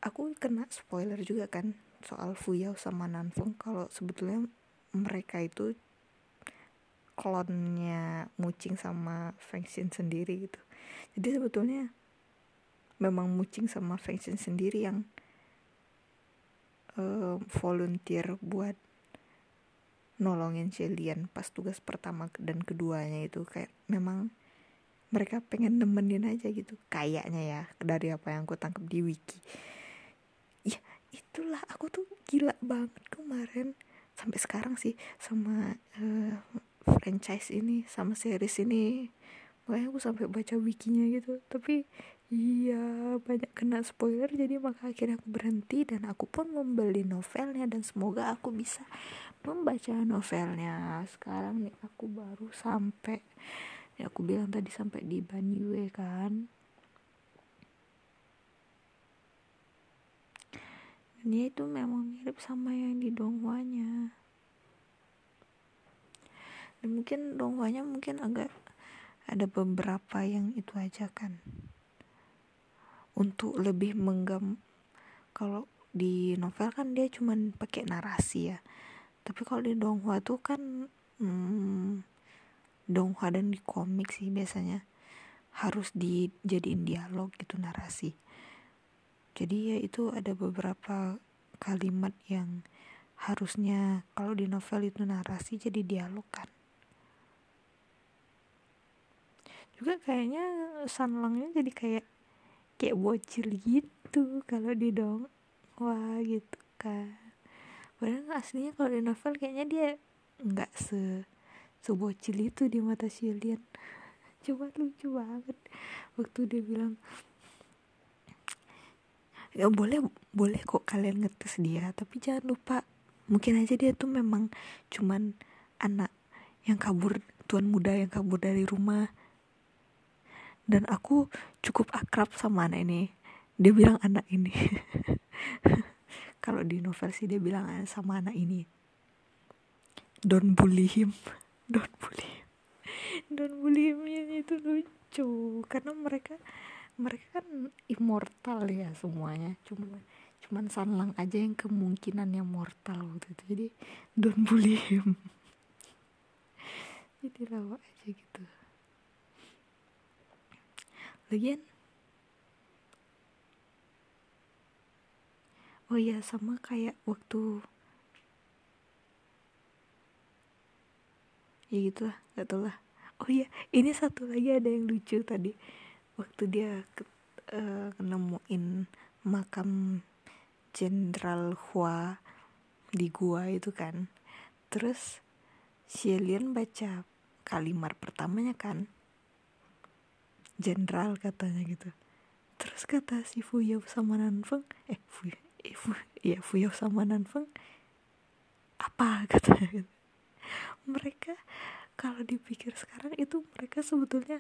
[SPEAKER 1] aku kena spoiler juga kan soal Fuyao sama Nanfeng. Kalau sebetulnya mereka itu klonnya Mucing sama Fengxin sendiri gitu. Jadi sebetulnya memang Mucing sama Fengxin sendiri yang uh, volunteer buat nolongin Shelian pas tugas pertama dan keduanya itu kayak memang mereka pengen nemenin aja gitu. Kayaknya ya dari apa yang aku tangkap di wiki. Ya itulah aku tuh gila banget kemarin. Sampai sekarang sih sama uh, franchise ini sama series ini. Makanya aku sampai baca wikinya gitu. Tapi iya banyak kena spoiler jadi maka akhirnya aku berhenti dan aku pun membeli novelnya dan semoga aku bisa membaca novelnya. Sekarang nih aku baru sampai ya aku bilang tadi sampai di Banyue kan. Dan ya itu memang mirip sama yang di Donghua-nya dan mungkin Donghua-nya mungkin agak ada beberapa yang itu aja kan untuk lebih menggam kalau di novel kan dia cuman pakai narasi ya. Tapi kalau di donghua tuh kan hmm, donghua dan di komik sih biasanya harus dijadiin dialog gitu narasi. Jadi ya itu ada beberapa kalimat yang harusnya kalau di novel itu narasi jadi dialog kan. Juga kayaknya sanlangnya jadi kayak kayak bocil gitu kalau di dong wah gitu kan. Padahal aslinya kalau di novel kayaknya dia nggak se sebocil itu di mata Shilian cuma lucu banget. Waktu dia bilang ya boleh boleh kok kalian ngetes dia tapi jangan lupa mungkin aja dia tuh memang cuman anak yang kabur tuan muda yang kabur dari rumah dan aku cukup akrab sama anak ini. Dia bilang anak ini. Kalau di novel sih dia bilang sama anak ini. Don't bully him. Don't bully him. Don't bully him. Itu lucu. Karena mereka mereka kan immortal ya semuanya. Cuma cuman Sanlang aja yang kemungkinannya mortal waktu itu jadi don't bully him. Jadi lawa aja gitu lagian? Oh iya sama kayak waktu ya gitulah gak tau lah. Oh iya ini satu lagi ada yang lucu tadi. Waktu dia ke, uh, nemuin makam Jenderal Hua di gua itu kan. Terus Xilian baca kalimat pertamanya kan jenderal katanya gitu. Terus kata si Fuyao sama Nanfeng eh Fuyao eh, Fu, ya Fuyao sama Nanfeng apa? katanya gitu. mereka kalau dipikir sekarang itu mereka sebetulnya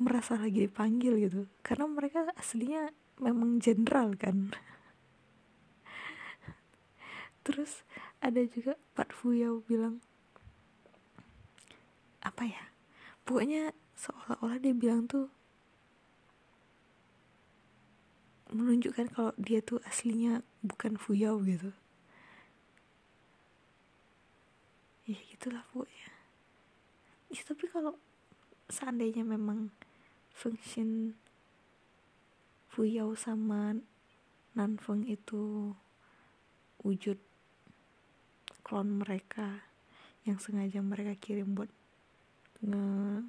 [SPEAKER 1] merasa lagi dipanggil gitu. Karena mereka aslinya memang jenderal kan. Terus ada juga Pak Fuyao bilang apa ya? Pokoknya seolah-olah dia bilang tuh menunjukkan kalau dia tuh aslinya bukan Fuyao gitu. Ya gitulah pokoknya. Ya tapi kalau seandainya memang function Fuyao sama Nanfeng itu wujud klon mereka yang sengaja mereka kirim buat nge,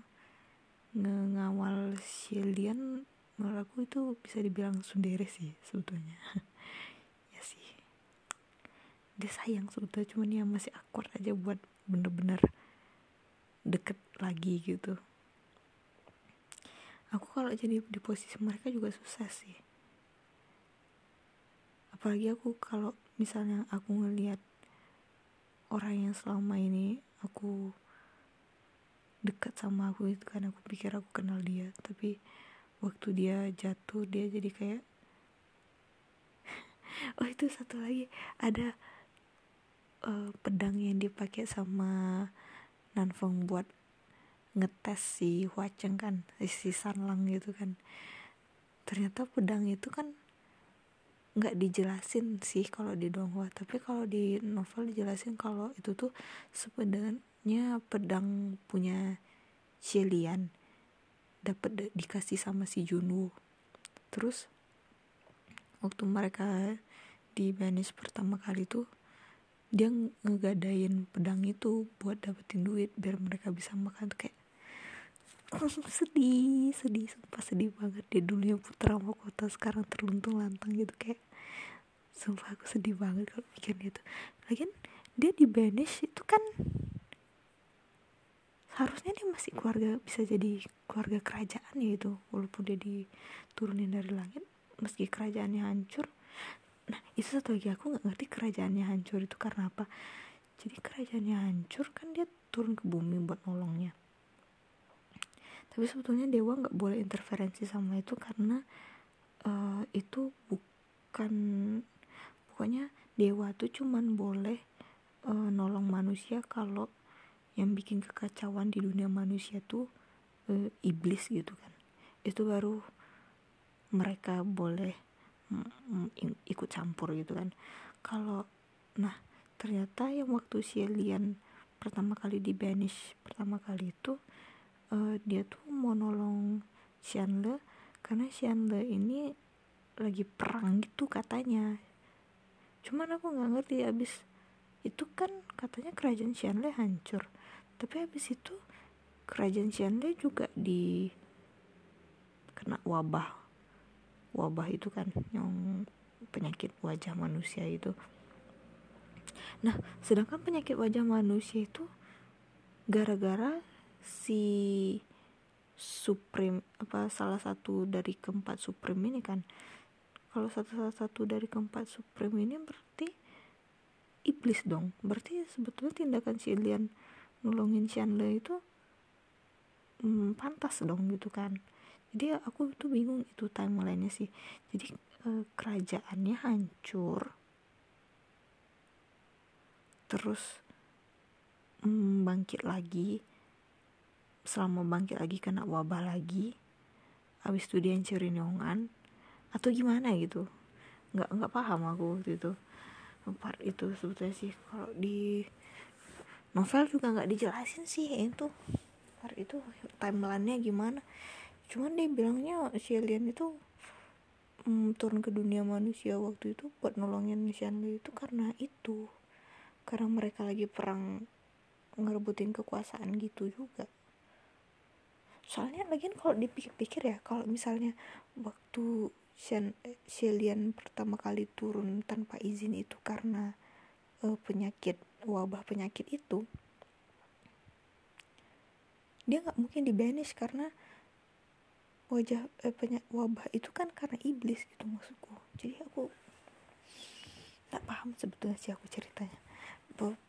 [SPEAKER 1] Shilian menurut aku itu bisa dibilang sundere sih sebetulnya. Ya sih. Dia sayang sebetulnya cuman dia masih akur aja buat bener-bener deket lagi gitu. Aku kalau jadi di posisi mereka juga susah sih. Apalagi aku kalau misalnya aku ngelihat orang yang selama ini aku dekat sama aku itu kan aku pikir aku kenal dia. Tapi waktu dia jatuh dia jadi kayak oh itu satu lagi. Ada uh, pedang yang dipakai sama Nanfeng buat ngetes si Huacheng kan si Sanlang gitu kan. Ternyata pedang itu kan nggak dijelasin sih kalau di Donghua tapi kalau di novel dijelasin kalau itu tuh sebenarnya pedang punya Xilian dapat dikasih sama si Junwoo terus waktu mereka di Venice pertama kali tuh dia ngegadain pedang itu buat dapetin duit biar mereka bisa makan kayak sedih sedih sumpah sedih banget dia dulu yang putra mahkota sekarang terluntung lantang gitu kayak sumpah aku sedih banget kalau mikir gitu. Lagian dia di banish itu kan harusnya dia masih keluarga bisa jadi keluarga kerajaan ya itu. Walaupun dia diturunin dari langit meski kerajaannya hancur. Nah itu satu lagi aku nggak ngerti kerajaannya hancur itu karena apa. Jadi kerajaannya hancur kan dia turun ke bumi buat nolongnya tapi sebetulnya dewa nggak boleh interferensi sama itu karena uh, itu bukan pokoknya dewa tuh cuman boleh uh, nolong manusia kalau yang bikin kekacauan di dunia manusia tuh uh, iblis gitu kan. Itu baru mereka boleh ikut campur gitu kan. Kalau nah ternyata yang waktu si alien pertama kali di banish pertama kali itu uh, dia tuh mau nolong Xianle karena Xianle ini lagi perang gitu katanya. Cuman aku nggak ngerti abis itu kan katanya kerajaan Xianle hancur. Tapi abis itu kerajaan Xianle juga di kena wabah. Wabah itu kan yang penyakit wajah manusia itu. Nah sedangkan penyakit wajah manusia itu gara-gara si supreme apa salah satu dari keempat supreme ini kan? Kalau satu salah satu dari keempat supreme ini berarti iblis dong. Berarti sebetulnya tindakan si Lian nolongin Shanle itu hmm, pantas dong gitu kan. Jadi aku tuh bingung itu timelinenya sih. Jadi e, kerajaannya hancur. Terus hmm, bangkit lagi selama bangkit lagi kena wabah lagi habis itu dia hancurin Yongan atau gimana gitu. Nggak nggak paham aku waktu itu. Part itu sebetulnya sih. Kalau di novel juga nggak dijelasin sih itu. Part itu timelinenya gimana. Cuman dia bilangnya si alien itu mm, turun ke dunia manusia waktu itu buat nolongin Shanley itu karena itu. Karena mereka lagi perang ngerebutin kekuasaan gitu juga soalnya lagi kalau dipikir-pikir ya kalau misalnya waktu Shelian pertama kali turun tanpa izin itu karena uh, penyakit wabah penyakit itu dia nggak mungkin di banish karena wajah eh, penyak, wabah itu kan karena iblis gitu maksudku. Jadi aku nggak paham sebetulnya sih aku ceritanya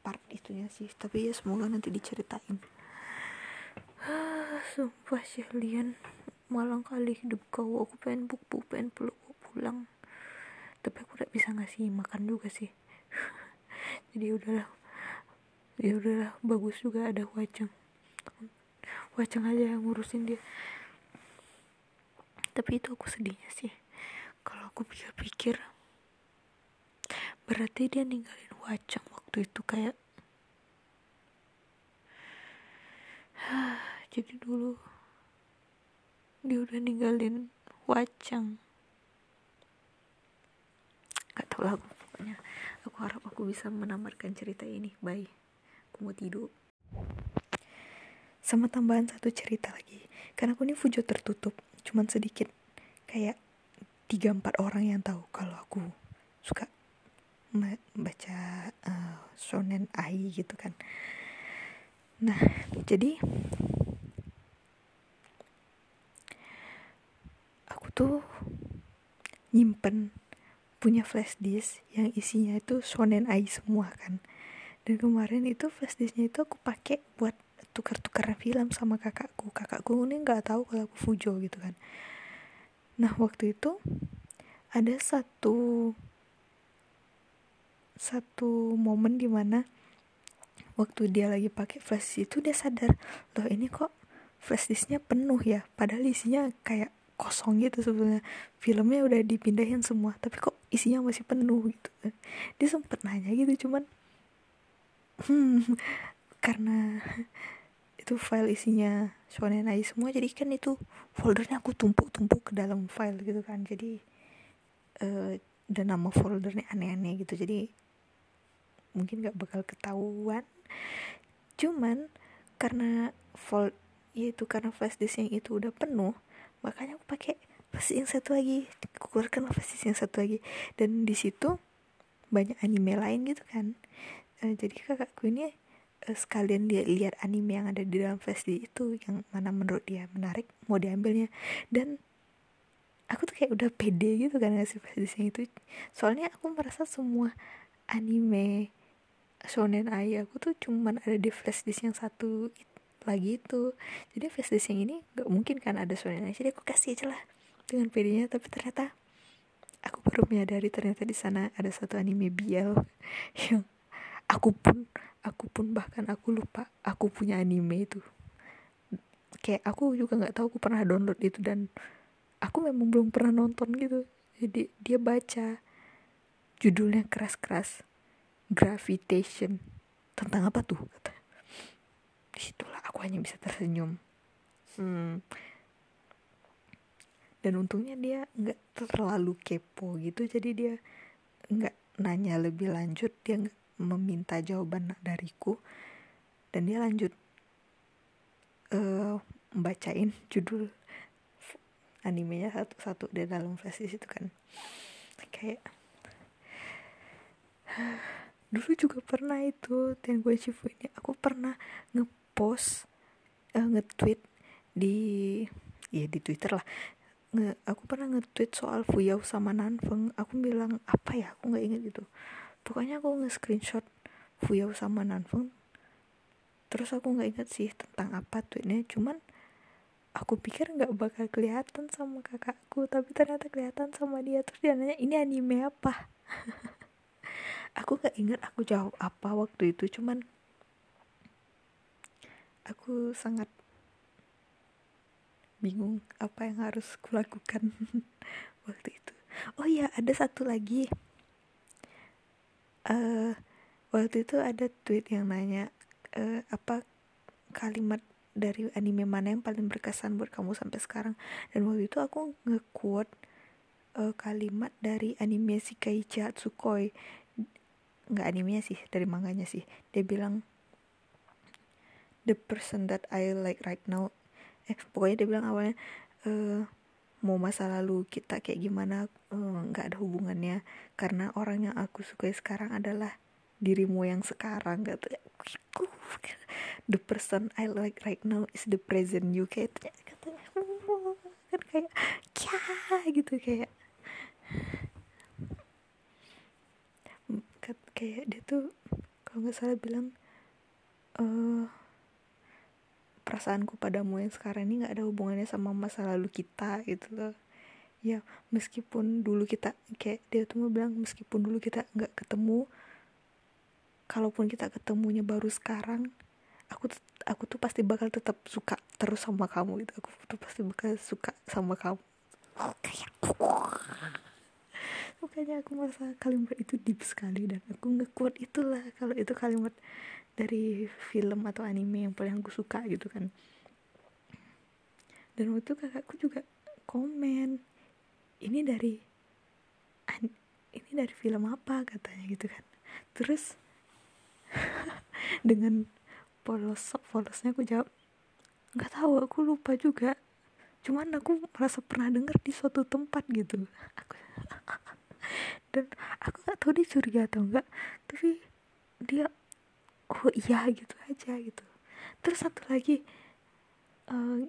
[SPEAKER 1] part itunya sih. Tapi ya semoga nanti diceritain sumpah sih Lian. Malang kali hidup kau aku pengen buku pengen peluk pulang. Tapi aku tidak bisa ngasih makan juga sih. Jadi udahlah. Ya udahlah bagus juga ada wajang wajang aja yang ngurusin dia. Tapi itu aku sedihnya sih. Kalau aku pikir-pikir berarti dia ninggalin wajang waktu itu kayak jadi dulu dia udah ninggalin wacang. Gak tau lah pokoknya. Aku harap aku bisa menamarkan cerita ini. Bye. Aku mau tidur. Sama tambahan satu cerita lagi. Karena aku ini fujo tertutup. Cuman sedikit. Kayak tiga empat orang yang tahu kalau aku suka baca uh, shonen ai gitu kan. Nah jadi tuh nyimpen punya flash disk yang isinya itu shonen ai semua kan. Dan kemarin itu flash disknya itu aku pakai buat tukar-tukar film sama kakakku. Kakakku ini nggak tahu kalau aku fujo gitu kan. Nah waktu itu ada satu satu momen di mana waktu dia lagi pakai flash itu dia sadar loh ini kok flash disknya penuh ya? Padahal isinya kayak kosong gitu sebenarnya. Filmnya udah dipindahin semua tapi kok isinya masih penuh gitu dia sempet nanya gitu cuman hmm, karena itu file isinya Shonen Ai semua jadi kan itu foldernya aku tumpuk-tumpuk ke dalam file gitu kan. Jadi uh, dan nama foldernya aneh-aneh gitu. Jadi mungkin gak bakal ketahuan. Cuman karena fold ya itu karena flash disk yang itu udah penuh makanya aku pakai pasti yang satu lagi. Aku keluarkan pasti yang satu lagi. Dan di situ banyak anime lain gitu kan. Uh, jadi kakakku ini uh, sekalian dia lihat anime yang ada di dalam di itu yang mana menurut dia menarik mau diambilnya. Dan aku tuh kayak udah pede gitu kan ngasih yang itu. Soalnya aku merasa semua anime shonen ai aku tuh cuman ada di flash disk yang satu itu lagi itu. Jadi flash yang ini gak mungkin kan ada suaranya jadi aku kasih aja lah dengan pedenya. Tapi ternyata aku baru menyadari ternyata di sana ada satu anime biel yang aku pun aku pun bahkan aku lupa aku punya anime itu. Kayak aku juga nggak tahu aku pernah download itu dan aku memang belum pernah nonton gitu. Jadi dia baca judulnya keras-keras gravitation. Tentang apa tuh di situlah aku hanya bisa tersenyum. Hmm. dan untungnya dia nggak terlalu kepo gitu jadi dia nggak nanya lebih lanjut dia nggak meminta jawaban dariku. Dan dia lanjut uh, membacain judul animenya satu-satu di dalam flash itu kan. Kayak dulu juga pernah itu gue Shifu ini aku pernah ngepost uh, nge-tweet di ya di Twitter lah. Nge, aku pernah nge-tweet soal Fuyao sama Nanfeng. Aku bilang apa ya? Aku nggak inget gitu. Pokoknya aku nge-screenshot Fuyao sama Nanfeng. Terus aku nggak inget sih tentang apa tweetnya. Cuman aku pikir nggak bakal kelihatan sama kakakku tapi ternyata kelihatan sama dia. Terus dia nanya ini anime apa? Aku nggak inget aku jawab apa waktu itu. Cuman aku sangat bingung apa yang harus kulakukan waktu itu. Oh iya ada satu lagi. Uh, waktu itu ada tweet yang nanya uh, apa kalimat dari anime mana yang paling berkesan buat kamu sampai sekarang? Dan waktu itu aku nge-quote uh, kalimat dari anime Shikaichi Hatsukoi nggak animenya sih dari manganya sih. Dia bilang the person that I like right now. Eh pokoknya dia bilang awalnya e, mau masa lalu kita kayak gimana eh, nggak e, ada hubungannya. Karena orang yang aku sukai sekarang adalah dirimu yang sekarang gitu the person I like right now is the present you kayak katanya kan kayak kya gitu kayak. Kayak dia tuh kalau nggak salah bilang uh, perasaanku padamu yang sekarang ini nggak ada hubungannya sama masa lalu kita gitu loh. Ya meskipun dulu kita kayak dia tuh mau bilang meskipun dulu kita nggak ketemu kalaupun kita ketemunya baru sekarang aku aku tuh pasti bakal tetap suka terus sama kamu gitu. Aku tuh pasti bakal suka sama kamu. Makanya aku merasa kalimat itu deep sekali dan aku ngekuat itulah. Kalau itu kalimat dari film atau anime yang paling aku suka gitu kan. Dan waktu itu kakakku juga komen ini dari ini dari film apa? katanya gitu kan. Terus dengan polos polosnya aku jawab nggak tahu aku lupa juga. Cuman aku merasa pernah dengar di suatu tempat gitu. Aku dan aku nggak tahu dia curiga atau enggak tapi dia oh iya gitu aja gitu. Terus satu lagi uh,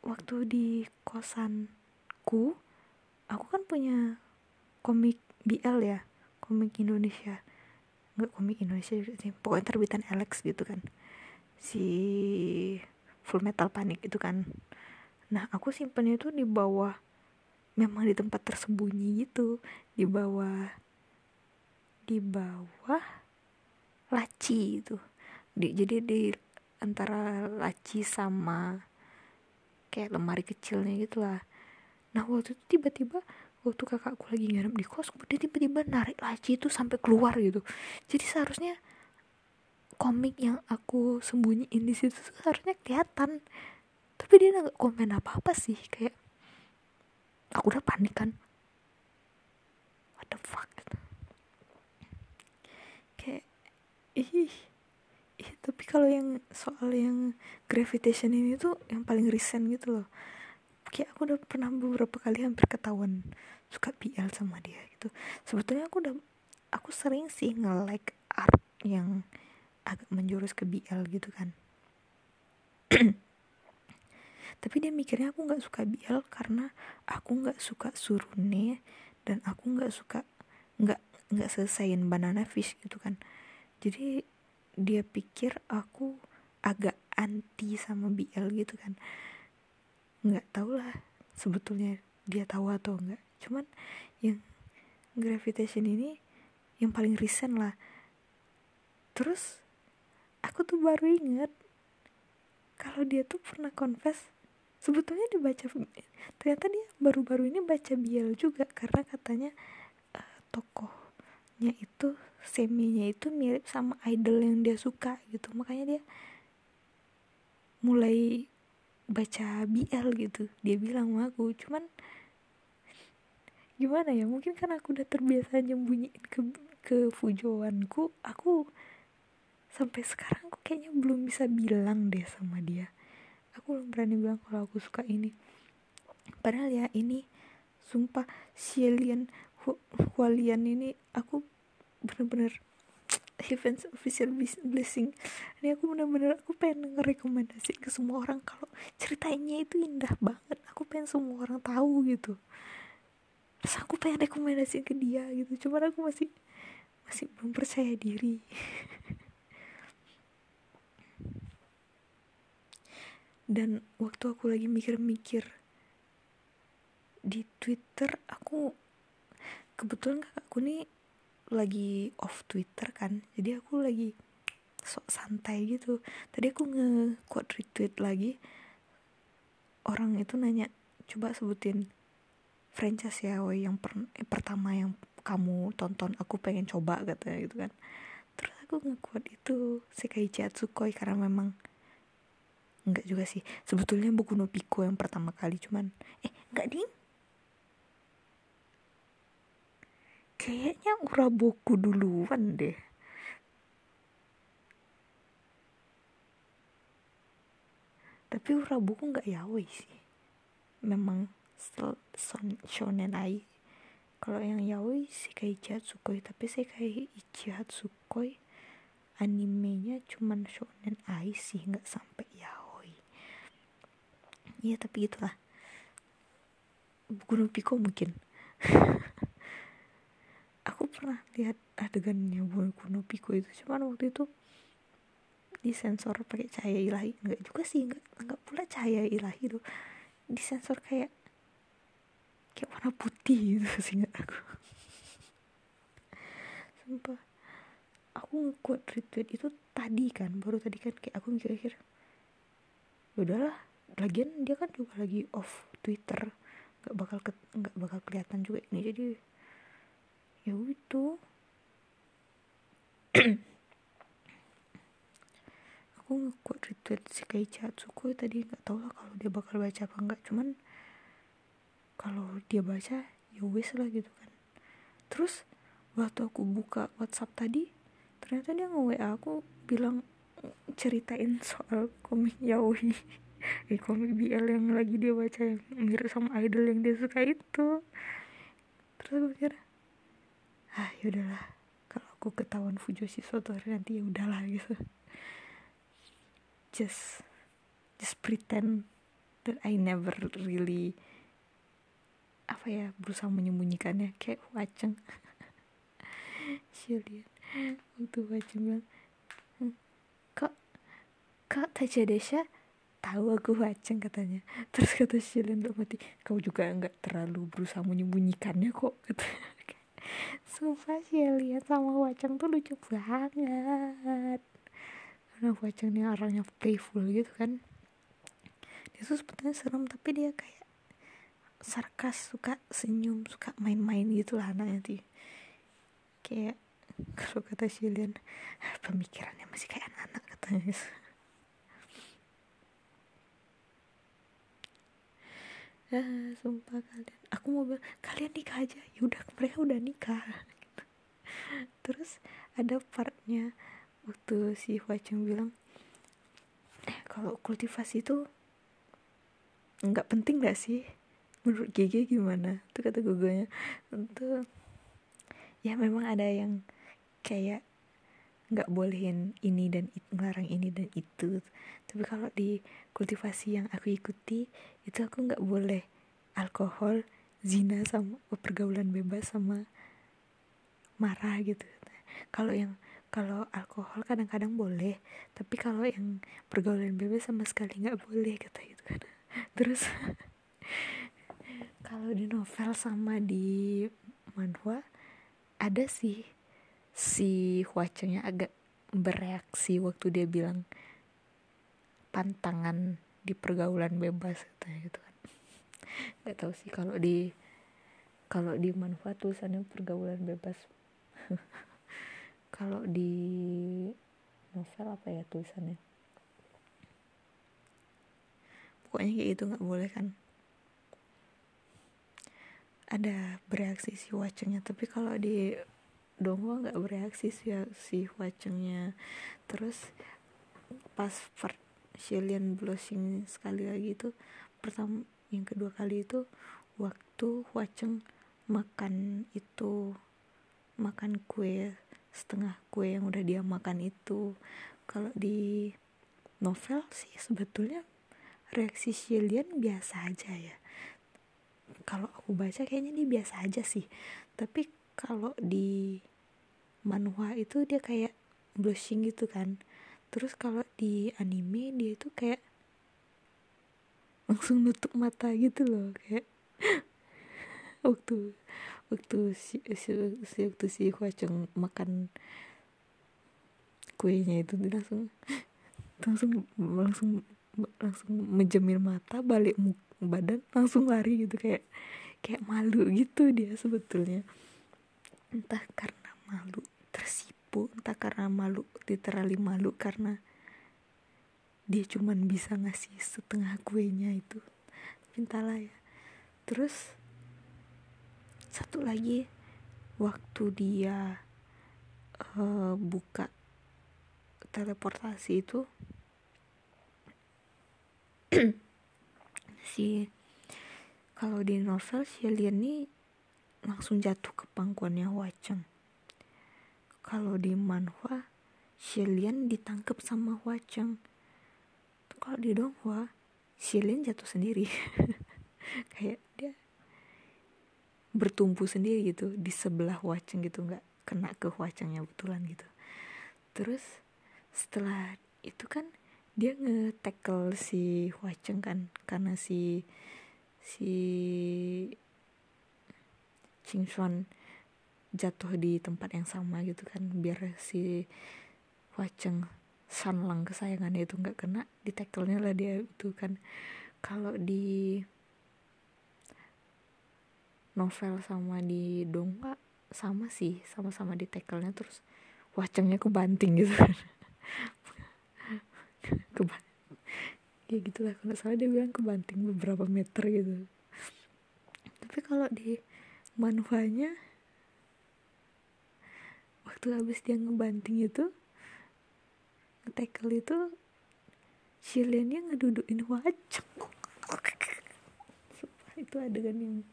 [SPEAKER 1] waktu di kosanku aku kan punya komik BL ya komik Indonesia. Nggak komik Indonesia sih pokoknya terbitan Alex gitu kan. Si Full Metal Panic itu kan. Nah aku simpannya itu di bawah memang di tempat tersembunyi gitu. Di bawah di bawah laci itu. Di, jadi di antara laci sama kayak lemari kecilnya gitu lah. Nah waktu itu tiba-tiba waktu kakakku lagi nginep di kos dia tiba-tiba narik laci itu sampai keluar gitu. Jadi seharusnya komik yang aku sembunyiin di situ seharusnya kelihatan. Tapi dia nggak komen apa apa sih kayak aku udah panik kan. What the fuck gitu. kayak ih ih tapi kalau yang soal yang gravitation ini tuh yang paling recent gitu loh. Kayak aku udah pernah beberapa kali hampir ketahuan suka BL sama dia gitu. Sebetulnya aku udah aku sering sih nge-like art yang agak menjurus ke BL gitu kan. Tapi dia mikirnya aku nggak suka BL karena aku nggak suka surune dan aku nggak suka nggak nggak selesaiin banana fish gitu kan jadi dia pikir aku agak anti sama BL gitu kan. Nggak tau lah sebetulnya dia tahu atau enggak cuman yang gravitation ini yang paling recent lah. Terus aku tuh baru inget kalau dia tuh pernah confess sebetulnya dibaca ternyata dia baru-baru ini baca BL juga karena katanya uh, tokohnya itu seminya itu mirip sama idol yang dia suka gitu. Makanya dia mulai baca BL gitu. Dia bilang sama aku cuman gimana ya? Mungkin kan aku udah terbiasa nyembunyiin ke ke fujoanku aku sampai sekarang aku kayaknya belum bisa bilang deh sama dia. Aku belum berani bilang kalau aku suka ini. Padahal ya ini sumpah si alien Hualian ini aku bener-bener Heaven's official blessing. Ini aku bener-bener aku pengen ngerekomendasi ke semua orang kalau ceritanya itu indah banget. Aku pengen semua orang tahu gitu. Terus aku pengen rekomendasi ke dia gitu. Cuman aku masih masih belum percaya diri. Dan waktu aku lagi mikir-mikir di Twitter aku kebetulan kakakku nih lagi off Twitter kan. Jadi aku lagi sok santai gitu. Tadi aku nge quote retweet lagi. Orang itu nanya coba sebutin franchise ya yang per, eh, pertama yang kamu tonton aku pengen coba katanya gitu kan. Terus aku nge-quote itu Sekaiichi Atsukoi karena memang enggak juga sih. Sebetulnya buku no Pico yang pertama kali cuman eh enggak ding kayaknya Uraboku duluan deh. Tapi Uraboku nggak yaoi sih. Memang shonen ai. Kalau yang yaoi sih kayak Hatsukoi tapi saya kayak Ichi Hatsukoi animenya cuman shonen ai sih nggak sampai yaoi. Iya tapi gitulah Gunung Piko mungkin pernah lihat adegannya buku no Piko itu. Cuman waktu itu disensor pakai cahaya ilahi. Enggak juga sih enggak enggak pula cahaya ilahi tuh disensor kayak kayak warna putih gitu sih enggak aku. Sumpah. Aku ngekuat retweet itu tadi kan baru tadi kan kayak aku mikir-mikir ya udahlah lagian dia kan juga lagi off Twitter. Nggak bakal nggak bakal kelihatan juga ini. Jadi ya itu aku ngekuat retweet si Kaicha Atsuko tadi nggak tahu lah kalau dia bakal baca apa enggak cuman kalau dia baca ya wes lah gitu kan. Terus waktu aku buka WhatsApp tadi ternyata dia nge WA aku bilang ceritain soal komik yaoi. Eh komik BL yang lagi dia baca yang mirip sama idol yang dia suka itu. Terus aku ah yaudahlah kalau aku ketahuan Fujoshi suatu hari nanti ya udahlah gitu. Just just pretend that I never really apa ya berusaha menyembunyikannya. Kayak waceng. Shilian waktu waceng bilang hmm, kok kok Taja Desha tahu aku waceng? katanya. Terus kata Shilian udah mati kau juga nggak terlalu berusaha menyembunyikannya kok katanya Sumpah sih lihat sama Wacang tuh lucu banget. Karena Wacang ini orangnya playful gitu kan. Dia tuh sebetulnya serem tapi dia kayak sarkas suka senyum suka main-main gitu lah anaknya tuh kayak kalau kata Shilian pemikirannya masih kayak anak-anak katanya. Ah sumpah kalian aku mau bilang kalian nikah aja. Ya udah mereka udah nikah. Terus ada partnya waktu si Huaceng bilang eh kalau kultivasi itu nggak penting gak sih? Menurut GG gimana? Tuh kata gugunya. Untuk ya memang ada yang kayak nggak bolehin ini dan itu ngelarang ini dan itu. Tapi kalau di kultivasi yang aku ikuti itu aku nggak boleh alkohol zina sama pergaulan bebas sama marah gitu. Kalau yang kalau alkohol kadang-kadang boleh tapi kalau yang pergaulan bebas sama sekali nggak boleh kata gitu. Kan terus kalau di novel sama di manhwa ada sih si huacengnya agak bereaksi waktu dia bilang pantangan di pergaulan bebas gitu nggak tahu sih kalau di kalau di manfaat tulisannya pergaulan bebas. Kalau di novel apa ya tulisannya? Pokoknya kayak gitu nggak boleh kan. Ada bereaksi si wacengnya tapi kalau di Dongwa nggak bereaksi si si wacengnya terus pas part Shillian blushing sekali lagi itu pertama yang kedua kali itu waktu Waceng makan itu makan kue setengah kue yang udah dia makan itu. Kalau di novel sih sebetulnya reaksi Shillian biasa aja ya. Kalau aku baca kayaknya dia biasa aja sih. Tapi kalau di manhwa itu dia kayak blushing gitu kan. Terus kalau di anime dia itu kayak langsung nutup mata gitu loh kayak waktu waktu si, si, si waktu si Huaceng makan kuenya itu langsung langsung langsung langsung menjemir mata balik badan langsung lari gitu kayak kayak malu gitu dia sebetulnya. Entah karena malu tersipu entah karena malu literally malu karena dia cuman bisa ngasih setengah kuenya itu. Entahlah ya. Terus satu lagi waktu dia uh, buka teleportasi itu si kalau di novel si alien ini langsung jatuh ke pangkuannya Waceng kalau di manhwa Shilian ditangkap sama Waceng kalau di donghua Shilin jatuh sendiri. Kayak dia bertumpu sendiri gitu di sebelah Waceng gitu nggak kena ke Wacengnya betulan gitu. Terus setelah itu kan dia nge-tackle si Waceng kan karena si si Xuan jatuh di tempat yang sama gitu kan biar si Waceng Sanlang kesayangannya itu nggak kena di tackle-nya lah dia itu kan. Kalau di novel sama di dongka sama sih sama-sama di tackle-nya terus wacengnya kebanting gitu kan. Kebanting ya gitulah kalau salah dia bilang kebanting beberapa meter gitu. Tapi kalau di manfaatnya waktu habis dia ngebanting itu nge-tackle itu Shiliannya ngedudukin wajah. Itu adegan yang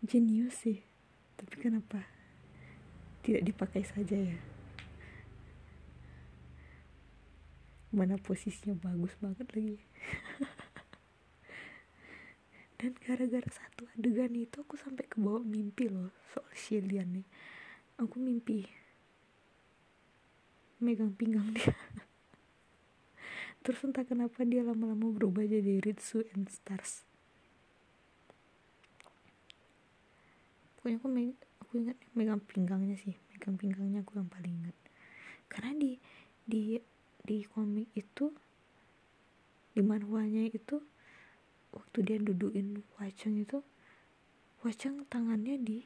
[SPEAKER 1] jenius sih. Tapi kenapa? Tidak dipakai saja ya. Mana posisinya bagus banget lagi. Dan gara-gara satu adegan itu aku sampai ke bawah mimpi loh soal Shilian nih. Aku mimpi megang pinggang dia. Terus entah kenapa dia lama-lama berubah jadi Ritsu and Stars. Pokoknya aku meg aku ingat megang pinggangnya sih. Megang pinggangnya aku yang paling ingat. Karena di di di komik itu di manhwanya itu waktu dia dudukin wajang itu wajang tangannya di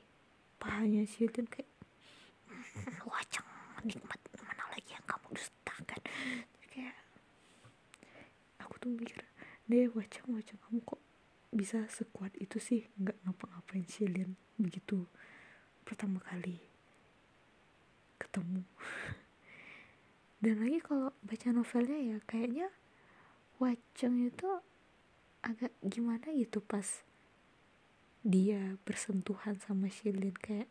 [SPEAKER 1] pahanya Shilin kayak hmm, wajang nikmat dustakan kayak aku tuh mikir deh wajah wajah kamu kok bisa sekuat itu sih? Nggak ngapa-ngapain Shilian begitu pertama kali ketemu. Dan lagi kalau baca novelnya ya kayaknya Waceng itu agak gimana gitu pas dia bersentuhan sama Shilin kayak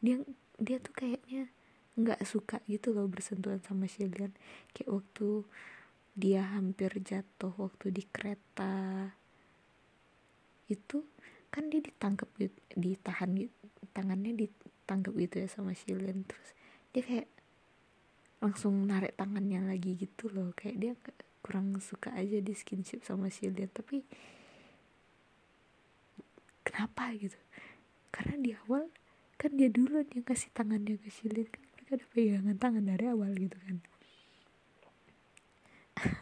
[SPEAKER 1] dia dia tuh kayaknya nggak suka gitu loh bersentuhan sama Shilian kayak waktu dia hampir jatuh waktu di kereta. Itu kan dia ditangkap ditahan tangannya ditangkap gitu ya sama Shilian terus dia kayak langsung narik tangannya lagi gitu loh. Kayak dia kurang suka aja di skinship sama Shilian tapi kenapa gitu? Karena di awal kan dia dulu yang kasih tangannya ke Shilian kan ada pegangan tangan dari awal gitu kan.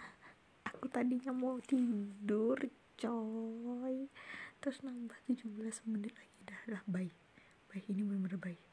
[SPEAKER 1] Aku tadinya mau tidur coy. Terus nambah 17 menit lagi. Dah lah bye. Bye ini bener-bener bye